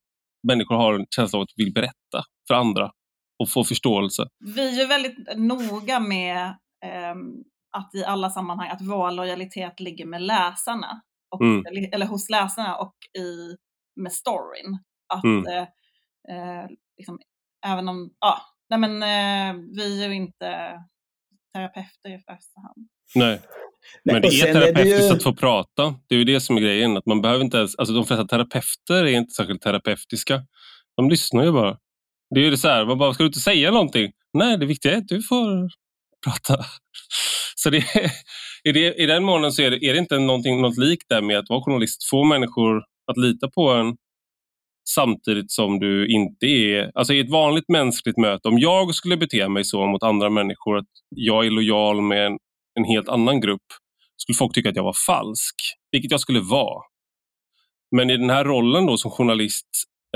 människor har en känsla av att du vill berätta för andra och få förståelse. Vi är väldigt noga med ehm, att i alla sammanhang att vår lojalitet ligger med läsarna. Och, Mm. eller hos läsarna och i, med storyn. Att Mm. eh, eh, liksom, även om, ja, nej men eh, vi är ju inte terapeuter i första hand. Nej. Men det är terapeutiskt ju... att få prata. Det är ju det som är grejen. Att man behöver inte ens, alltså de flesta terapeuter är inte särskilt terapeutiska. De lyssnar ju bara. Det är ju så här, man bara, ska du inte säga någonting? Nej, det viktiga är att du får prata. Så det, i, det, i den månen så är det, är det inte någonting, något likt där med att vara journalist. Få människor att lita på en samtidigt som du inte är... Alltså i ett vanligt mänskligt möte, om jag skulle bete mig så mot andra människor att jag är lojal med en, en helt annan grupp, skulle folk tycka att jag var falsk, vilket jag skulle vara. Men i den här rollen då som journalist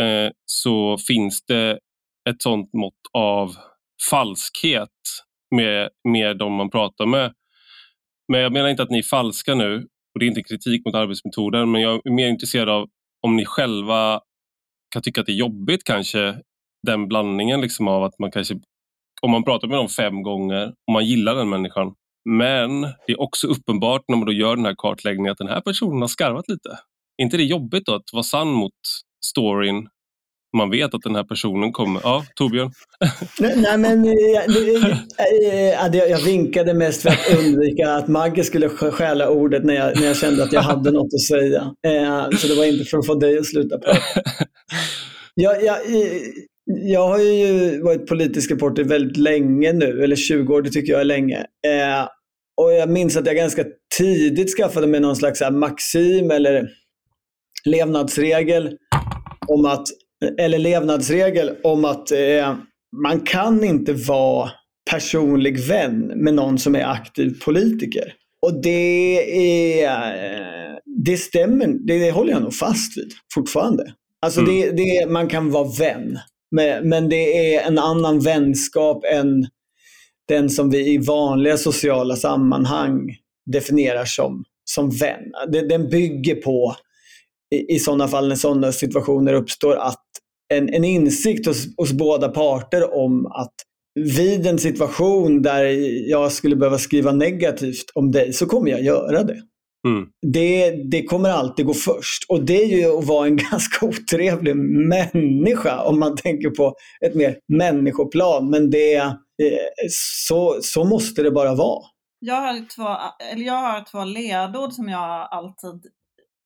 eh, så finns det ett sånt mått av falskhet med, med de man pratar med. Men jag menar inte att ni är falska nu och det är inte kritik mot arbetsmetoden men jag är mer intresserad av om ni själva kan tycka att det är jobbigt kanske den blandningen liksom av att man kanske om man pratar med dem fem gånger och man gillar den människan men det är också uppenbart när man då gör den här kartläggningen att den här personen har skarvat lite. Är inte det jobbigt då att vara sann mot storyn man vet att den här personen kommer. Ja, Torbjörn? nej, nej, men eh, jag, eh, eh, det, jag vinkade mest för att undvika att Magge skulle stjäla ordet när jag, när jag kände att jag hade något att säga. Så det var inte för att få dig att sluta prata. Jag, jag, jag har ju varit politisk reporter väldigt länge nu, eller 20 år, det tycker jag är länge. Och jag minns att jag ganska tidigt skaffade mig någon slags maxim eller levnadsregel om att eller levnadsregel om att eh, man kan inte vara personlig vän med någon som är aktiv politiker. Och det, är, det stämmer, det håller jag nog fast vid fortfarande. Alltså mm. det, det, man kan vara vän, men det är en annan vänskap än den som vi i vanliga sociala sammanhang definierar som, som vän. Den bygger på i, i sådana fall när sådana situationer uppstår att en, en insikt hos, hos båda parter om att vid en situation där jag skulle behöva skriva negativt om dig så kommer jag göra det. Mm. Det, det kommer alltid gå först. Och det är ju att vara en ganska otrevlig människa om man tänker på ett mer människoplan. Men det, eh, så, så måste det bara vara. Jag har, två, eller jag har två ledord som jag alltid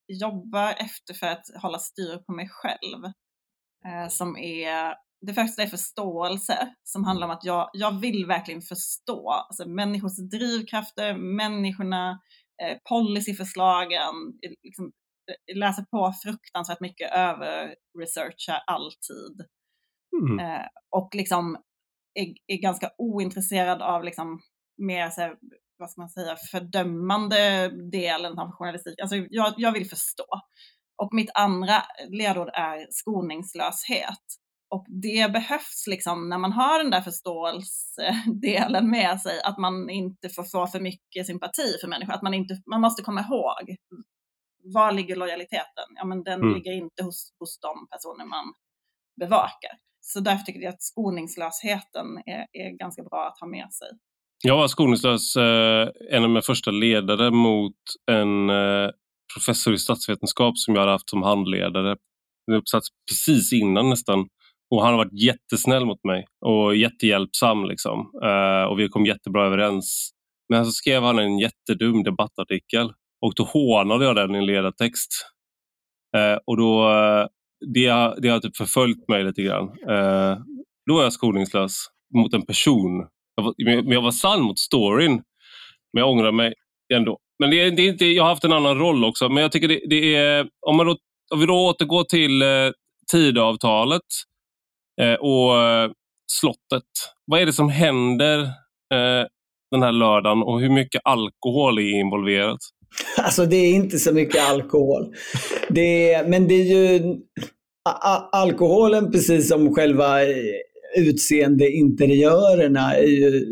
jobbar efter för att hålla styr på mig själv. Eh, som är, det första är förståelse, som handlar om att jag, jag vill verkligen förstå alltså människors drivkrafter, människorna, eh, policyförslagen, liksom, eh, läser på fruktansvärt mycket, över researchar alltid. Mm. Eh, och liksom är, är, ganska ointresserad av liksom mer så här, vad ska man säga, fördömande delen av journalistik. Alltså jag, jag vill förstå. Och mitt andra ledord är skoningslöshet. Och det behövs liksom när man har den där förståelsedelen med sig, att man inte får få för mycket sympati för människor. Att man, inte, man måste komma ihåg, var ligger lojaliteten? Ja, men den mm. ligger inte hos, hos de personer man bevakar. Så därför tycker jag att skoningslösheten är, är ganska bra att ha med sig. Jag var skoningslös, eh, en av mina första ledare mot en eh, professor i statsvetenskap som jag hade haft som handledare. En uppsats precis innan nästan. Och han har varit jättesnäll mot mig och jättehjälpsam. Liksom. Uh, och vi kom jättebra överens. Men så skrev han en jättedum debattartikel och då hånade jag den i en ledartext. Uh, och då, uh, det, det har typ förföljt mig lite grann. Uh, då var jag skoningslös mot en person. Jag var, men jag var sann mot storyn. Men jag ångrar mig ändå. Men det är, det är inte, jag har haft en annan roll också. Men jag tycker det, det är, om, man då, om vi då återgår till eh, Tidöavtalet eh, och eh, slottet. Vad är det som händer eh, den här lördagen och hur mycket alkohol är involverat? Alltså det är inte så mycket alkohol. Det är, men det är ju alkoholen precis som själva eh, utseende utseendeinteriörerna är ju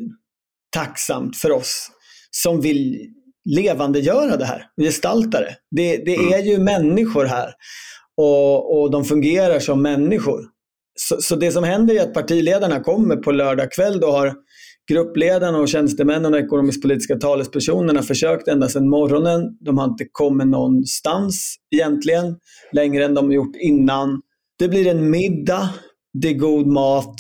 tacksamt för oss som vill levandegöra det här, gestalta det. Det, det mm. är ju människor här och, och de fungerar som människor. Så, så, det som händer är att partiledarna kommer på lördag kväll. Då har gruppledarna och tjänstemännen och ekonomisk-politiska talespersonerna försökt ända sedan morgonen. De har inte kommit någonstans egentligen, längre än de gjort innan. Det blir en middag, det är god mat,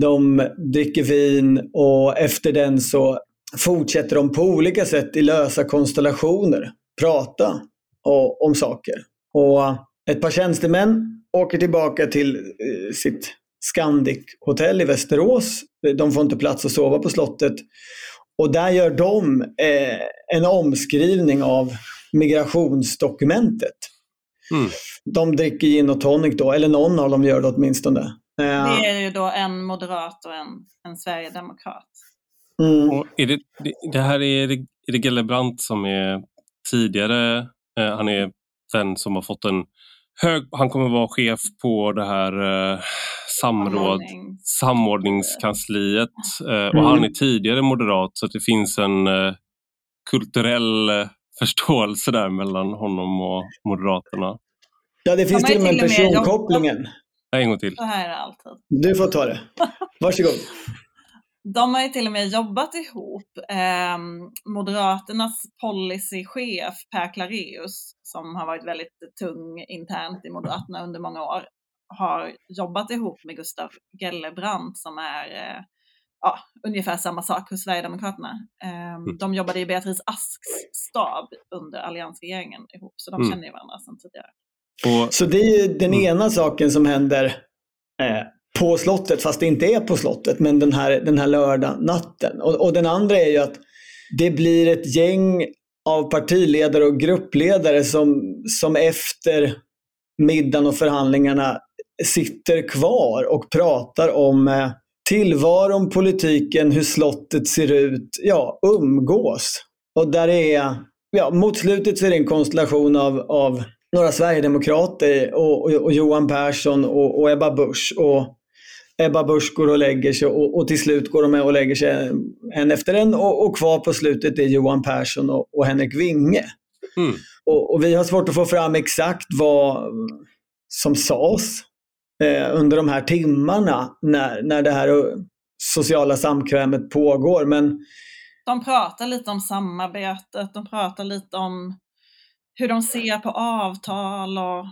de dricker vin och efter den så fortsätter de på olika sätt i lösa konstellationer prata och, om saker. Och ett par tjänstemän åker tillbaka till eh, sitt Scandic-hotell i Västerås. De får inte plats att sova på slottet. Och där gör de eh, en omskrivning av migrationsdokumentet. Mm. De dricker gin och tonic då, eller någon av dem gör det åtminstone. Eh, det är ju då en moderat och en, en sverigedemokrat. Mm. Och är det, det, det, här är, är det Gellebrand som är tidigare, eh, han är den som har fått en hög, han kommer vara chef på det här eh, samråd, samordningskansliet eh, och mm. han är tidigare moderat så det finns en eh, kulturell eh, förståelse där mellan honom och Moderaterna. Ja, det finns till och med personkopplingen. En gång till. Så här är alltid. Du får ta det. Varsågod. De har ju till och med jobbat ihop. Eh, Moderaternas policychef Per Clareus, som har varit väldigt tung internt i Moderaterna under många år, har jobbat ihop med Gustav Gellebrand som är eh, ja, ungefär samma sak hos Sverigedemokraterna. Eh, de jobbade i Beatrice Asks stab under alliansregeringen ihop, så de mm. känner ju varandra sedan tidigare. Och, så det är ju den mm. ena saken som händer eh, på slottet, fast det inte är på slottet, men den här, den här lördag natten. Och, och den andra är ju att det blir ett gäng av partiledare och gruppledare som, som efter middagen och förhandlingarna sitter kvar och pratar om eh, tillvaron, politiken, hur slottet ser ut, ja, umgås. Och där är, ja, mot slutet så är det en konstellation av, av några sverigedemokrater och, och, och Johan Persson och, och, Ebba Busch. Och Ebba Busch går och lägger sig och, och till slut går de med och lägger sig en efter en och, kvar på slutet är Johan Persson och, Henrik Winge. Mm. Och, vi har svårt att få fram exakt vad som sades eh, under de här timmarna när, när det här sociala samkvämet pågår. Men de pratar lite om samarbetet, de pratar lite om hur de ser på avtal och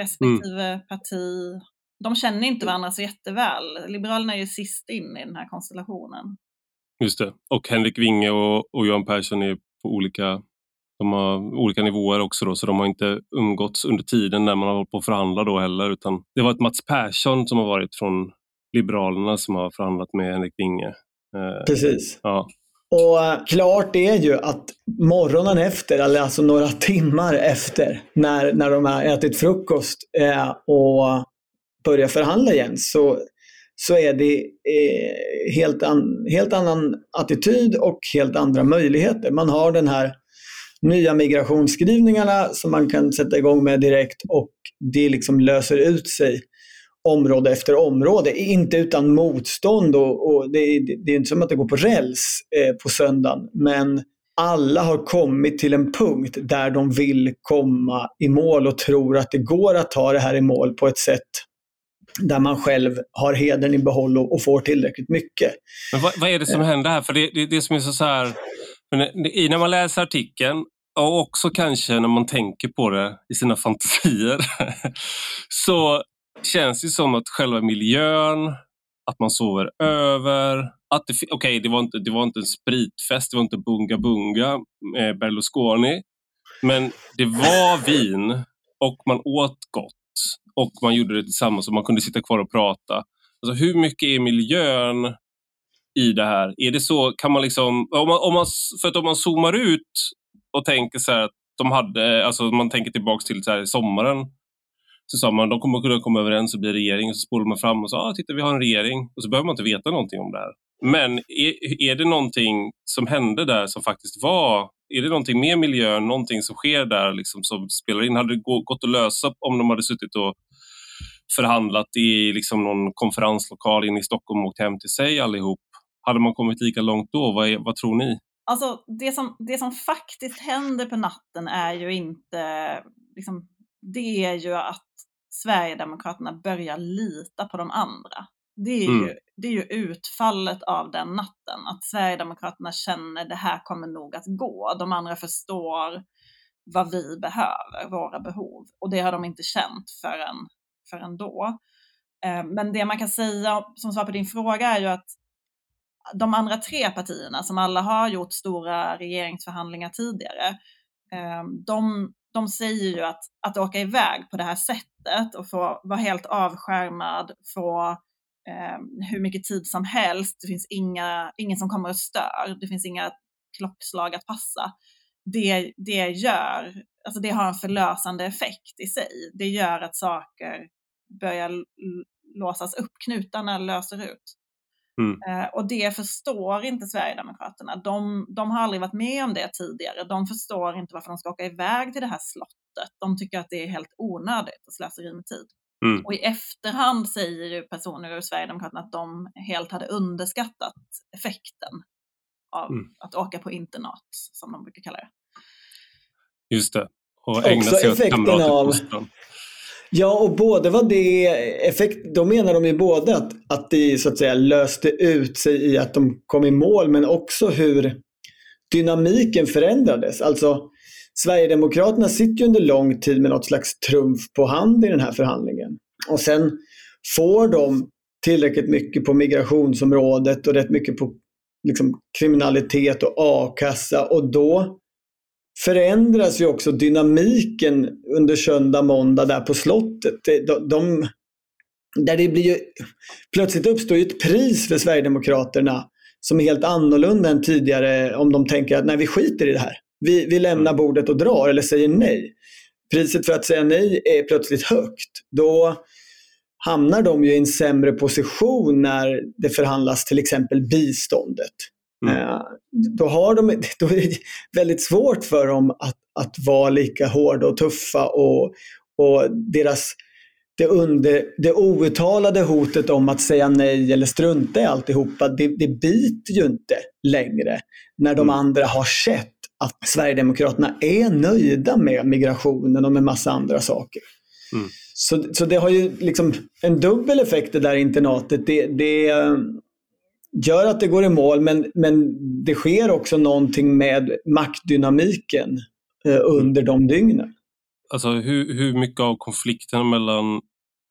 respektive mm. parti. De känner inte varandra så jätteväl. Liberalerna är ju sist in i den här konstellationen. Just det. Och Henrik Winge och, och Johan Persson är på olika, de har olika nivåer också då, så de har inte umgåtts under tiden när man har hållit på att förhandla då heller. Utan det var ett Mats Persson som har varit från Liberalerna som har förhandlat med Henrik Winge. Eh, Precis. Ja. Och eh, klart är ju att morgonen efter, eller alltså några timmar efter, när, när de har ätit frukost eh, och börja förhandla igen, så, så är det eh, helt, an, helt annan attityd och helt andra möjligheter. Man har den här nya migrationsskrivningarna som man kan sätta igång med direkt och det liksom löser ut sig område efter område, inte utan motstånd och, och det, det, är inte som att det går på räls eh, på söndagen, men alla har kommit till en punkt där de vill komma i mål och tror att det går att ta det här i mål på ett sätt där man själv har hedern i behåll och, och får tillräckligt mycket. Men vad, vad är det som eh. händer här? För det, det, det som är så, så här, när man läser artikeln och också kanske när man tänker på det i sina fantasier så känns det som att själva miljön, att man sover över, att det, okay, det, var inte, det var inte en spritfest, det var inte bunga bunga med Berlusconi, men det var vin och man åt gott och man gjorde det tillsammans och man kunde sitta kvar och prata. Alltså hur mycket är miljön i det här? Är det så, kan man liksom, om man, om man, för att om man zoomar ut och tänker så här att de hade, alltså man tänker tillbaks till så här sommaren så sa man de kommer kunna komma överens och bli regering. Och så spolar man fram och sa ah, titta vi har en regering. Och så behöver man inte veta någonting om det här. Men är, är det någonting som hände där som faktiskt var, är det någonting med miljön, någonting som sker där liksom, som spelar in? Hade det gått att lösa om de hade suttit och förhandlat i liksom någon konferenslokal inne i Stockholm och åkt hem till sig allihop? Hade man kommit lika långt då? Vad, är, vad tror ni? Alltså det som, det som faktiskt händer på natten är ju inte, liksom, det är ju att Sverigedemokraterna börjar lita på de andra. Det är, mm. ju, det är ju utfallet av den natten, att Sverigedemokraterna känner det här kommer nog att gå. De andra förstår vad vi behöver, våra behov. Och det har de inte känt förrän, förrän då. Eh, men det man kan säga som svar på din fråga är ju att de andra tre partierna som alla har gjort stora regeringsförhandlingar tidigare, eh, de, de säger ju att, att åka iväg på det här sättet och få vara helt avskärmad, få eh, hur mycket tid som helst, det finns inga, ingen som kommer och stör, det finns inga klockslag att passa. Det, det gör, alltså det har en förlösande effekt i sig. Det gör att saker börjar låsas upp, knutarna löser ut. Mm. Eh, och det förstår inte Sverigedemokraterna. De, de har aldrig varit med om det tidigare. De förstår inte varför de ska åka iväg till det här slottet. De tycker att det är helt onödigt och slöseri med tid. Mm. Och i efterhand säger ju personer ur Sverigedemokraterna att de helt hade underskattat effekten av mm. att åka på internat, som de brukar kalla det. Just det. Och ägna sig åt kamratfostran. Ja, och både var det effekt, då menar de ju både att, att det så att säga löste ut sig i att de kom i mål, men också hur dynamiken förändrades. Alltså, Sverigedemokraterna sitter ju under lång tid med något slags trumf på hand i den här förhandlingen. Och sen får de tillräckligt mycket på migrationsområdet och rätt mycket på liksom, kriminalitet och a-kassa och då förändras ju också dynamiken under söndag, måndag där på slottet. De, de, där det blir ju, plötsligt uppstår ju ett pris för Sverigedemokraterna som är helt annorlunda än tidigare om de tänker att nej, vi skiter i det här. Vi, vi lämnar mm. bordet och drar eller säger nej. Priset för att säga nej är plötsligt högt. Då hamnar de ju i en sämre position när det förhandlas till exempel biståndet. Mm. Eh, då, har de, då är det väldigt svårt för dem att, att vara lika hårda och tuffa och, och deras det, under, det outtalade hotet om att säga nej eller strunta i alltihopa, det, det biter ju inte längre när de mm. andra har sett att Sverigedemokraterna är nöjda med migrationen och med massa andra saker. Mm. Så, så det har ju liksom en dubbel effekt det där internatet. Det, det, gör att det går i mål men, men det sker också någonting med maktdynamiken eh, under de dygnen. Alltså hur, hur mycket av konflikten mellan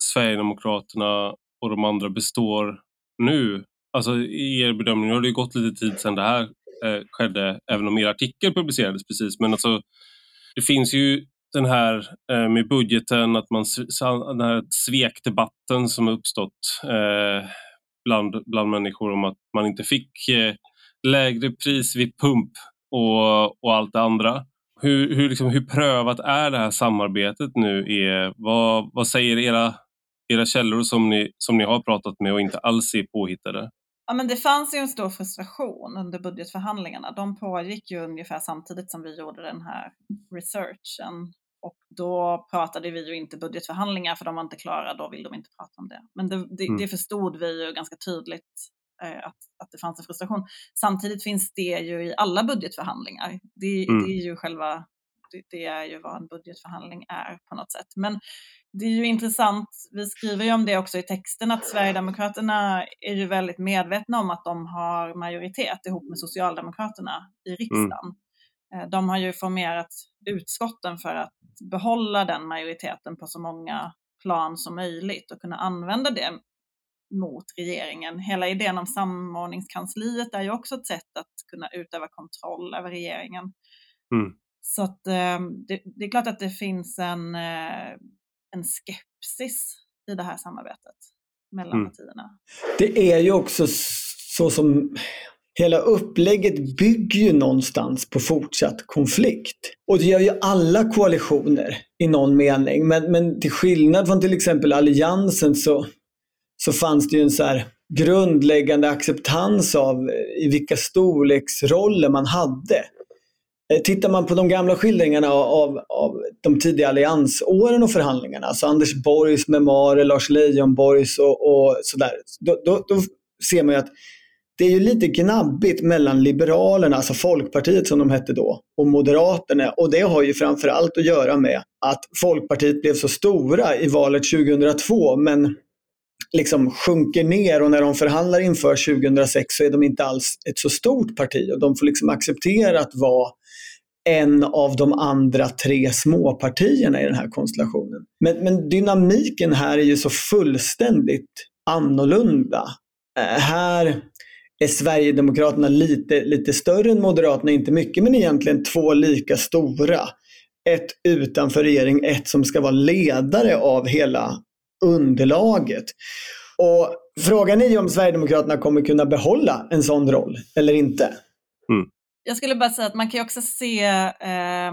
Sverigedemokraterna och de andra består nu? Alltså i er bedömning, nu har det gått lite tid sedan det här eh, skedde, även om er artikel publicerades precis, men alltså det finns ju den här eh, med budgeten, att man, den här svekdebatten som har uppstått eh, bland, bland människor om att man inte fick eh, lägre pris vid pump och, och allt det andra. Hur, hur, liksom, hur prövat är det här samarbetet nu? Är, vad, vad säger era, era källor som ni, som ni har pratat med och inte alls är påhittade? Ja, men det fanns ju en stor frustration under budgetförhandlingarna. De pågick ju ungefär samtidigt som vi gjorde den här researchen och då pratade vi ju inte budgetförhandlingar för de var inte klara, då vill de inte prata om det. Men det, det, mm. det förstod vi ju ganska tydligt eh, att, att det fanns en frustration. Samtidigt finns det ju i alla budgetförhandlingar. Det, mm. det är ju själva det är ju vad en budgetförhandling är på något sätt. Men det är ju intressant, vi skriver ju om det också i texten, att Sverigedemokraterna är ju väldigt medvetna om att de har majoritet ihop med Socialdemokraterna i mm. riksdagen. Mm. De har ju formerat utskotten för att behålla den majoriteten på så många plan som möjligt och kunna använda det mot regeringen. Hela idén om samordningskansliet är ju också ett sätt att kunna utöva kontroll över regeringen. Mm. Så att, eh, det, det, är klart att det finns en, eh, en skepsis i det här samarbetet mellan mm. partierna. Det är ju också så som hela upplägget bygger ju någonstans på fortsatt konflikt. Och det gör ju alla koalitioner i någon mening. Men, men till skillnad från till exempel Alliansen så, så fanns det ju en så här grundläggande acceptans av eh, i vilka storleksroller man hade. Eh, tittar man på de gamla skildringarna av, av de tidiga alliansåren och förhandlingarna, alltså Anders Borgs memoarer, Lars Leijonborgs och, och sådär, då, då, då ser man ju att det är ju lite gnabbigt mellan Liberalerna, alltså Folkpartiet som de hette då, och Moderaterna. Och det har ju framförallt att göra med att Folkpartiet blev så stora i valet 2002 men liksom sjunker ner och när de förhandlar inför 2006 så är de inte alls ett så stort parti och de får liksom acceptera att vara en av de andra tre småpartierna i den här konstellationen. Men, men dynamiken här är ju så fullständigt annorlunda. Äh, här är Sverigedemokraterna lite, lite större än Moderaterna, inte mycket, men egentligen två lika stora. Ett utanför regering, ett som ska vara ledare av hela underlaget. Och Frågan är ju om Sverigedemokraterna kommer kunna behålla en sån roll eller inte. Mm. Jag skulle bara säga att man kan också se eh,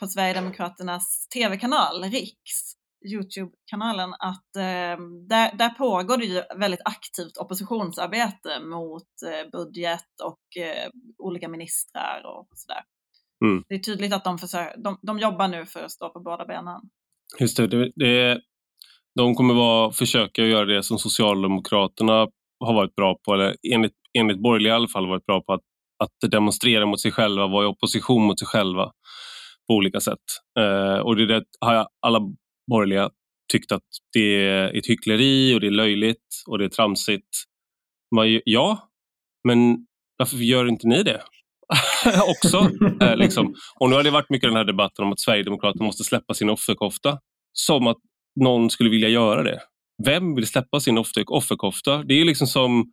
på Sverigedemokraternas tv-kanal, Riks, Youtube-kanalen, att eh, där, där pågår det ju väldigt aktivt oppositionsarbete mot eh, budget och eh, olika ministrar och sådär. Mm. Det är tydligt att de, försöker, de, de jobbar nu för att stå på båda benen. Just det, det, det de kommer vara, försöka göra det som Socialdemokraterna har varit bra på, eller enligt, enligt borgerliga i alla fall varit bra på, att, att demonstrera mot sig själva, vara i opposition mot sig själva på olika sätt. Eh, och det, det har alla borgerliga tyckt att det är ett hyckleri och det är löjligt och det är tramsigt. Man, ja, men varför gör inte ni det? också. Eh, liksom. Och nu har det varit mycket den här debatten om att Sverigedemokraterna måste släppa sin offerkofta. Som att någon skulle vilja göra det. Vem vill släppa sin offerkofta? Det är liksom som,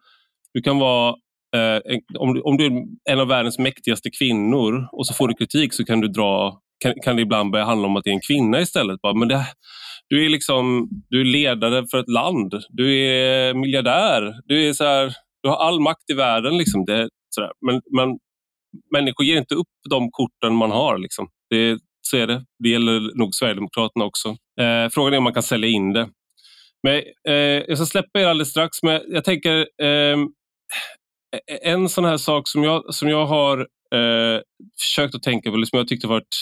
du kan vara eh, om, om du är en av världens mäktigaste kvinnor och så får du kritik så kan du dra kan, kan det ibland börja handla om att det är en kvinna istället. Bara, men det, du, är liksom, du är ledare för ett land, du är miljardär, du, är så här, du har all makt i världen. Liksom. Det, så där. Men, men människor ger inte upp de korten man har. Liksom. Det, så är det. Det gäller nog Sverigedemokraterna också. Eh, frågan är om man kan sälja in det. Men, eh, jag ska släppa er alldeles strax, men jag tänker eh, en sån här sak som jag, som jag har eh, försökt att tänka på, som jag tyckte varit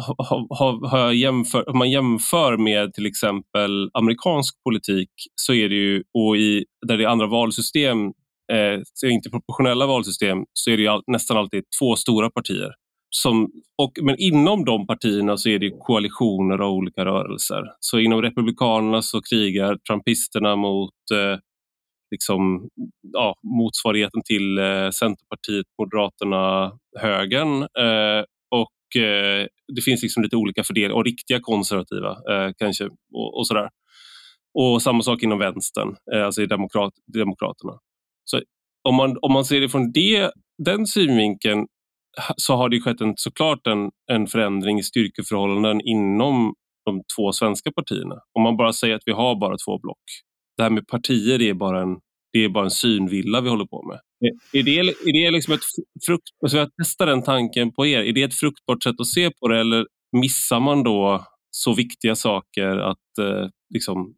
har, har, har jämför, om man jämför med till exempel amerikansk politik så är det ju, och i, där det är andra valsystem, eh, inte proportionella valsystem, så är det all, nästan alltid två stora partier. Som, och, men inom de partierna så är det koalitioner av olika rörelser. Så inom Republikanerna så krigar trumpisterna mot eh, liksom, ja, motsvarigheten till eh, Centerpartiet, Moderaterna, högern. Eh, och eh, Det finns liksom lite olika fördelningar, och riktiga konservativa eh, kanske. Och, och, sådär. och samma sak inom vänstern, eh, alltså i demokrat, Demokraterna. Så om man, om man ser det från det, den synvinkeln så har det skett en, såklart en, en förändring i styrkeförhållanden inom de två svenska partierna. Om man bara säger att vi har bara två block. Det här med partier är bara en, det är bara en synvilla vi håller på med. Är det, är det liksom ett frukt, alltså jag testar den tanken på er. Är det ett fruktbart sätt att se på det eller missar man då så viktiga saker att eh, liksom,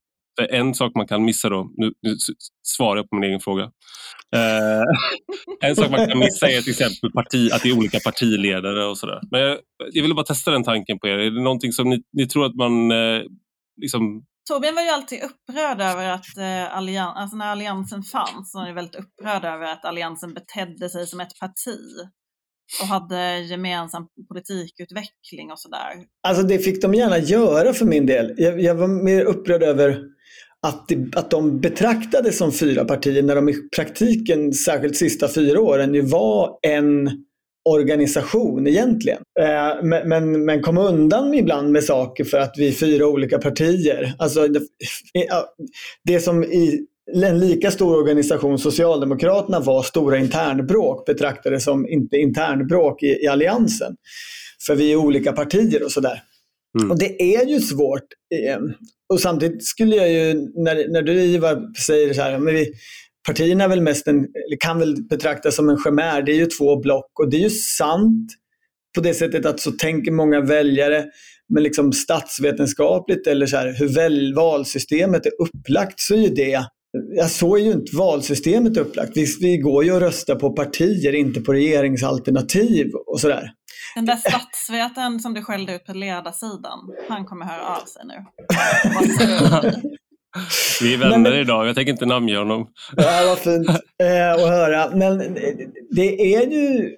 en sak man kan missa då, nu, nu svarar jag på min egen fråga. Eh, en sak man kan missa är till exempel parti, att det är olika partiledare och sådär. Men jag, jag ville bara testa den tanken på er. Är det någonting som ni, ni tror att man eh, liksom Torbjörn var ju alltid upprörd över att eh, allian, alltså när alliansen fanns, så var han väldigt upprörd över att alliansen betedde sig som ett parti och hade gemensam politikutveckling och sådär. Alltså det fick de gärna göra för min del. Jag, jag var mer upprörd över att, det, att de betraktades som fyra partier när de i praktiken, särskilt sista fyra åren, ju var en organisation egentligen. Eh, men, men, men kom undan ibland med saker för att vi är fyra olika partier. Alltså, det, det som i en lika stor organisation, Socialdemokraterna, var stora internbråk betraktades som inte internbråk i, i Alliansen. För vi är olika partier och sådär. Mm. Och det är ju svårt. Eh, och samtidigt skulle jag ju, när, när du Ivar säger så här, men vi, partierna väl mest en, kan väl betraktas som en chimär. Det är ju två block och det är ju sant på det sättet att så tänker många väljare. Men liksom statsvetenskapligt eller så här, hur väl valsystemet är upplagt så är ju det Ja, så är ju inte valsystemet upplagt. Vi, vi går ju och röstar på partier, inte på regeringsalternativ och sådär. Den där statsvetaren som du skällde ut på ledarsidan, han kommer höra av sig nu. Vi är vänner men, idag, jag tänker inte namnge honom. Ja, vad fint eh, att höra. Men det är ju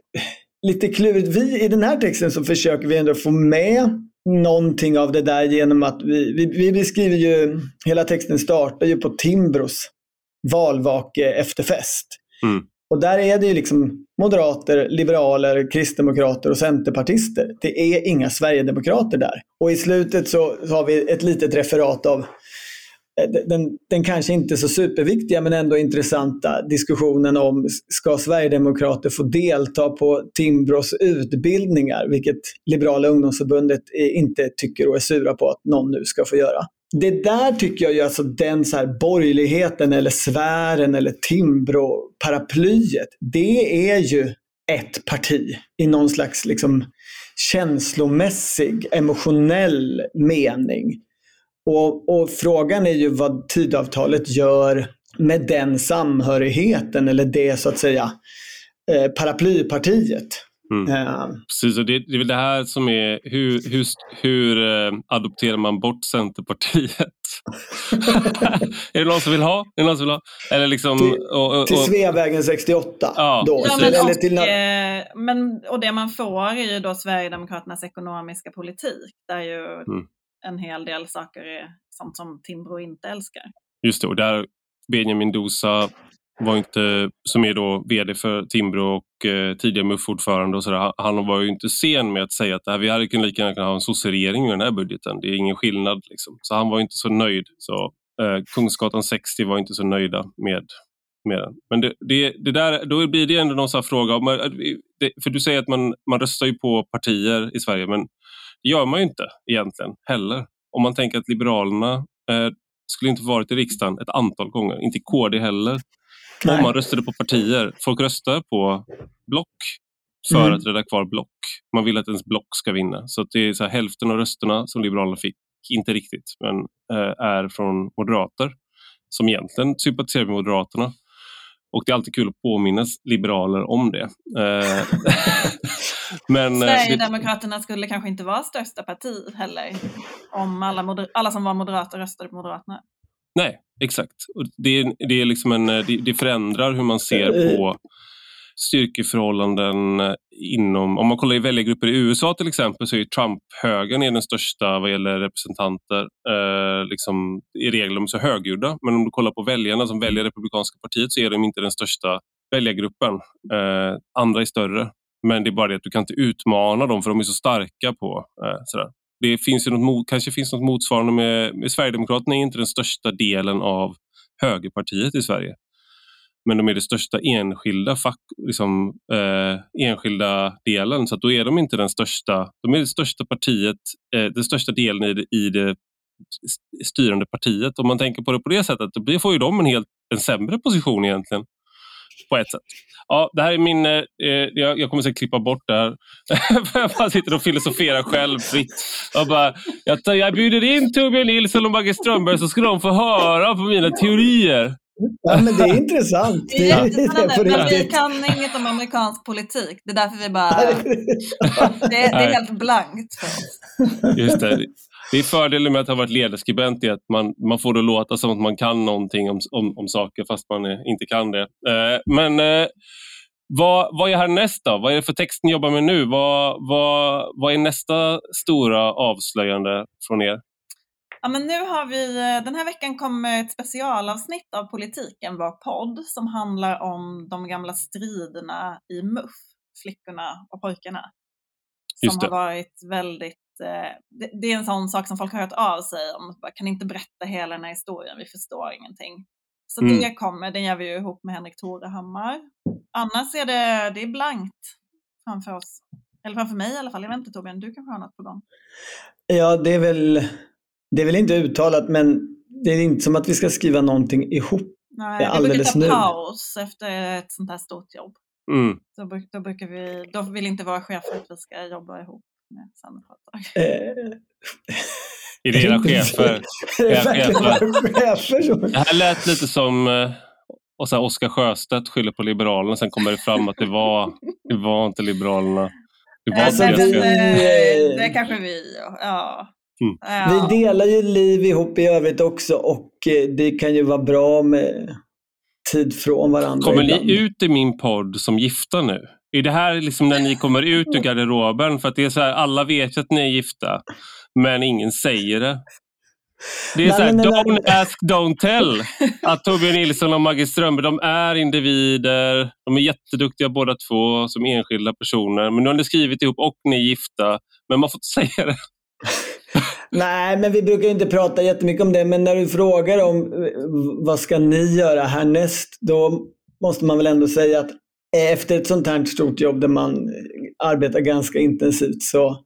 lite klurigt. Vi, I den här texten så försöker vi ändå få med någonting av det där genom att vi, vi, vi beskriver ju, hela texten startar ju på Timbros valvake efterfest. Mm. Och där är det ju liksom moderater, liberaler, kristdemokrater och centerpartister. Det är inga sverigedemokrater där. Och i slutet så, så har vi ett litet referat av eh, Eh, den, den kanske inte så superviktiga men ändå intressanta diskussionen om ska Sverigedemokrater få delta på Timbros utbildningar, vilket Liberala ungdomsförbundet eh, inte tycker och är sura på att någon nu ska få göra det där tycker jag ju alltså den så här borgerligheten eller sfären eller Timbro-paraplyet. Det är ju ett parti i någon slags liksom känslomässig, emotionell mening. Och, och frågan är ju vad Tidavtalet gör med den samhörigheten eller det så att säga eh, paraplypartiet. Mm. Uh, Precis, och det, det är väl det här som är hur, hur, hur uh, adopterar man bort Centerpartiet? är det någon som vill ha? Är det någon som vill ha? Eller liksom, till, och, och, till Sveavägen 68? Ja, då. Ja, men, och, till... Eh, men, och det man får är ju då Sverigedemokraternas ekonomiska politik där ju mm en hel del saker är sånt som Timbro inte älskar. Just det, och där Benjamin Dosa var inte, som är då VD för Timbro och eh, tidigare MUF-ordförande och sådär, han var ju inte sen med att säga att här, vi hade kunnat lika gärna kunnat ha en sosseregering i den här budgeten. Det är ingen skillnad. Liksom. Så han var inte så nöjd. Så, eh, Kungsgatan 60 var inte så nöjda med, med den. Men det, det, det där, då blir det ändå någon sån fråga. Eh, för du säger att man, man röstar ju på partier i Sverige, men det gör man ju inte egentligen heller. Om man tänker att Liberalerna eh, skulle inte varit i riksdagen ett antal gånger, inte KD heller. Nej. Om man röstade på partier. Folk röstar på block för mm. att rädda kvar block. Man vill att ens block ska vinna. Så det är så här, hälften av rösterna som Liberalerna fick, inte riktigt, men eh, är från moderater som egentligen sympatiserar med Moderaterna. Och det är alltid kul att påminna liberaler om det. Eh, men, eh, Sverigedemokraterna skulle kanske inte vara största parti heller om alla, alla som var moderater röstade på Moderaterna. Nej, exakt. Det, det, är liksom en, det, det förändrar hur man ser eh, på styrkeförhållanden eh, inom... Om man kollar i väljargrupper i USA till exempel så är Trump-högern den största vad gäller representanter. Eh, liksom, I regel de är så högljudda. Men om du kollar på väljarna som väljer Republikanska partiet så är de inte den största väljargruppen. Eh, andra är större. Men det är bara det att du kan inte utmana dem för de är så starka på eh, sådär det finns ju något, kanske finns något motsvarande med, med Sverigedemokraterna är inte den största delen av högerpartiet i Sverige. Men de är det största enskilda, fack, liksom, eh, enskilda delen, så då är de inte den största. De är det största partiet, eh, den största delen i det, i det styrande partiet. Om man tänker på det på det sättet, då får ju de en helt en sämre position egentligen på ett sätt. Ja, det här är min... Eh, eh jag, jag kommer säkert klippa bort det här. jag bara sitter och filosoferar själv fritt. Jag, bara, jag, jag bjuder in Torbjörn Nilsson och Maggie Strömberg så ska de få höra på mina teorier. Ja, men det är intressant. Det är det men vi kan inget om amerikansk politik. Det är därför vi bara... Det, det är helt blankt för oss. Just det. Det är fördelen med att ha varit ledarskribent är att man, man får det låta som att man kan någonting om, om, om saker fast man inte kan det. Eh, men eh, vad, vad är härnäst då? Vad är det för text ni jobbar med nu? Vad, vad, vad är nästa stora avslöjande från er? Ja, men nu har vi, eh, den här veckan kommer ett specialavsnitt av Politiken, vår podd, som handlar om de gamla striderna i MUF, flickorna och pojkarna. Som har varit väldigt Eh, det, det, är en sån sak som folk har hört av sig om. Kan inte berätta hela den här historien, vi förstår ingenting. Så mm. det kommer, den gör vi ju ihop med Henrik Torehammar. Annars är det, det är blankt framför oss. Eller framför mig i alla fall. Jag vet inte Torbjörn, du kanske har något på gång? Ja, det är väl, det är väl inte uttalat men det är inte som att vi ska skriva någonting ihop Nej, vi brukar ta nu. paus efter ett sånt här stort jobb. Mm. Då, då, brukar vi, då vill inte våra chefer att vi ska jobba ihop med samma företag. Eh. Ideella chefer. Det här lät lite som eh, och så Oskar Sjöstedt skyller på Liberalerna. Sen kommer det fram att det var, det var inte Liberalerna. Det var alltså, vi, det, det kanske vi ja. Mm. ja. Vi delar ju liv ihop i övrigt också och eh, det kan ju vara bra med tid från varandra. Kommer ibland. ni ut i min podd som gifta nu? Är det här liksom när ni kommer ut ur garderoben? För att det är så här, alla vet ju att ni är gifta, men ingen säger det. Det är så här, don't ask, don't tell. Att Torbjörn Nilsson och Maggie Strömberg, de är individer. De är jätteduktiga båda två som enskilda personer. Men nu har ni skrivit ihop och ni är gifta. Men man får inte säga det. Nej, men vi brukar inte prata jättemycket om det. Men när du frågar om eh, vad ska ni göra härnäst, då måste man väl ändå säga att efter ett sånt här stort jobb där man arbetar ganska intensivt så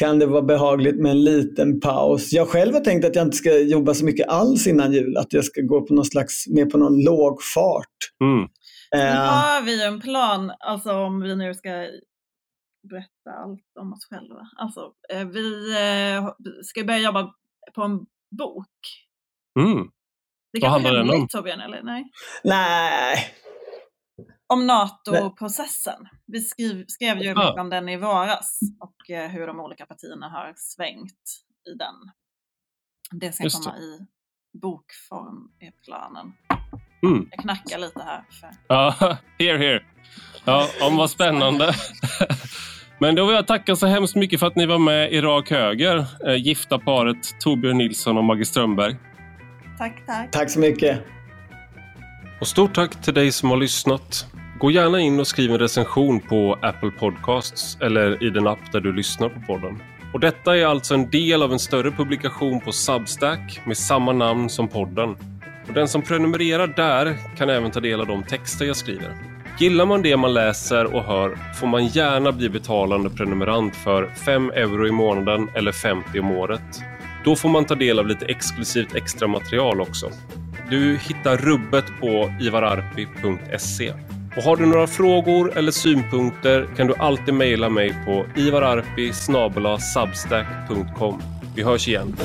kan det vara behagligt med en liten paus. Jag själv har tänkt att jag inte ska jobba så mycket alls innan jul. Att jag ska gå på någon slags, med på någon låg fart. Mm. Nu har vi en plan, alltså om vi nu ska berätta allt om oss själva. Alltså, eh, vi eh, ska börja jobba på en bok. Mm. Det Vad handlar den om? Torbjörn, eller? Nej. Nej, Om NATO-processen. Vi skriv, skrev ju Ah. om den i våras och eh, hur de olika partierna har svängt i den. Det ska Just komma i bokform i planen. Mm. Jag knackar lite här. För... Ja, here, here. Ja, om vad spännande. Men då vill jag tacka så hemskt mycket för att ni var med i Rak Höger. Eh, gifta paret Torbjörn Nilsson och Maggie Strömberg. Tack, tack. tack så mycket. Och stort tack till dig som har lyssnat. Gå gärna in och skriv en recension på Apple Podcasts eller i den app där du lyssnar på podden. Och detta är alltså en del av en större publikation på Substack med samma namn som podden. Och den som prenumererar där kan även ta del av de texter jag skriver. Gillar man det man läser och hör får man gärna bli betalande prenumerant för 5 euro i månaden eller 50 om året. Då får man ta del av lite exklusivt extra material också. Du hittar rubbet på ivararpi.se. Och har du några frågor eller synpunkter kan du alltid mejla mig på ivararpi.substack.com. Vi hörs igen.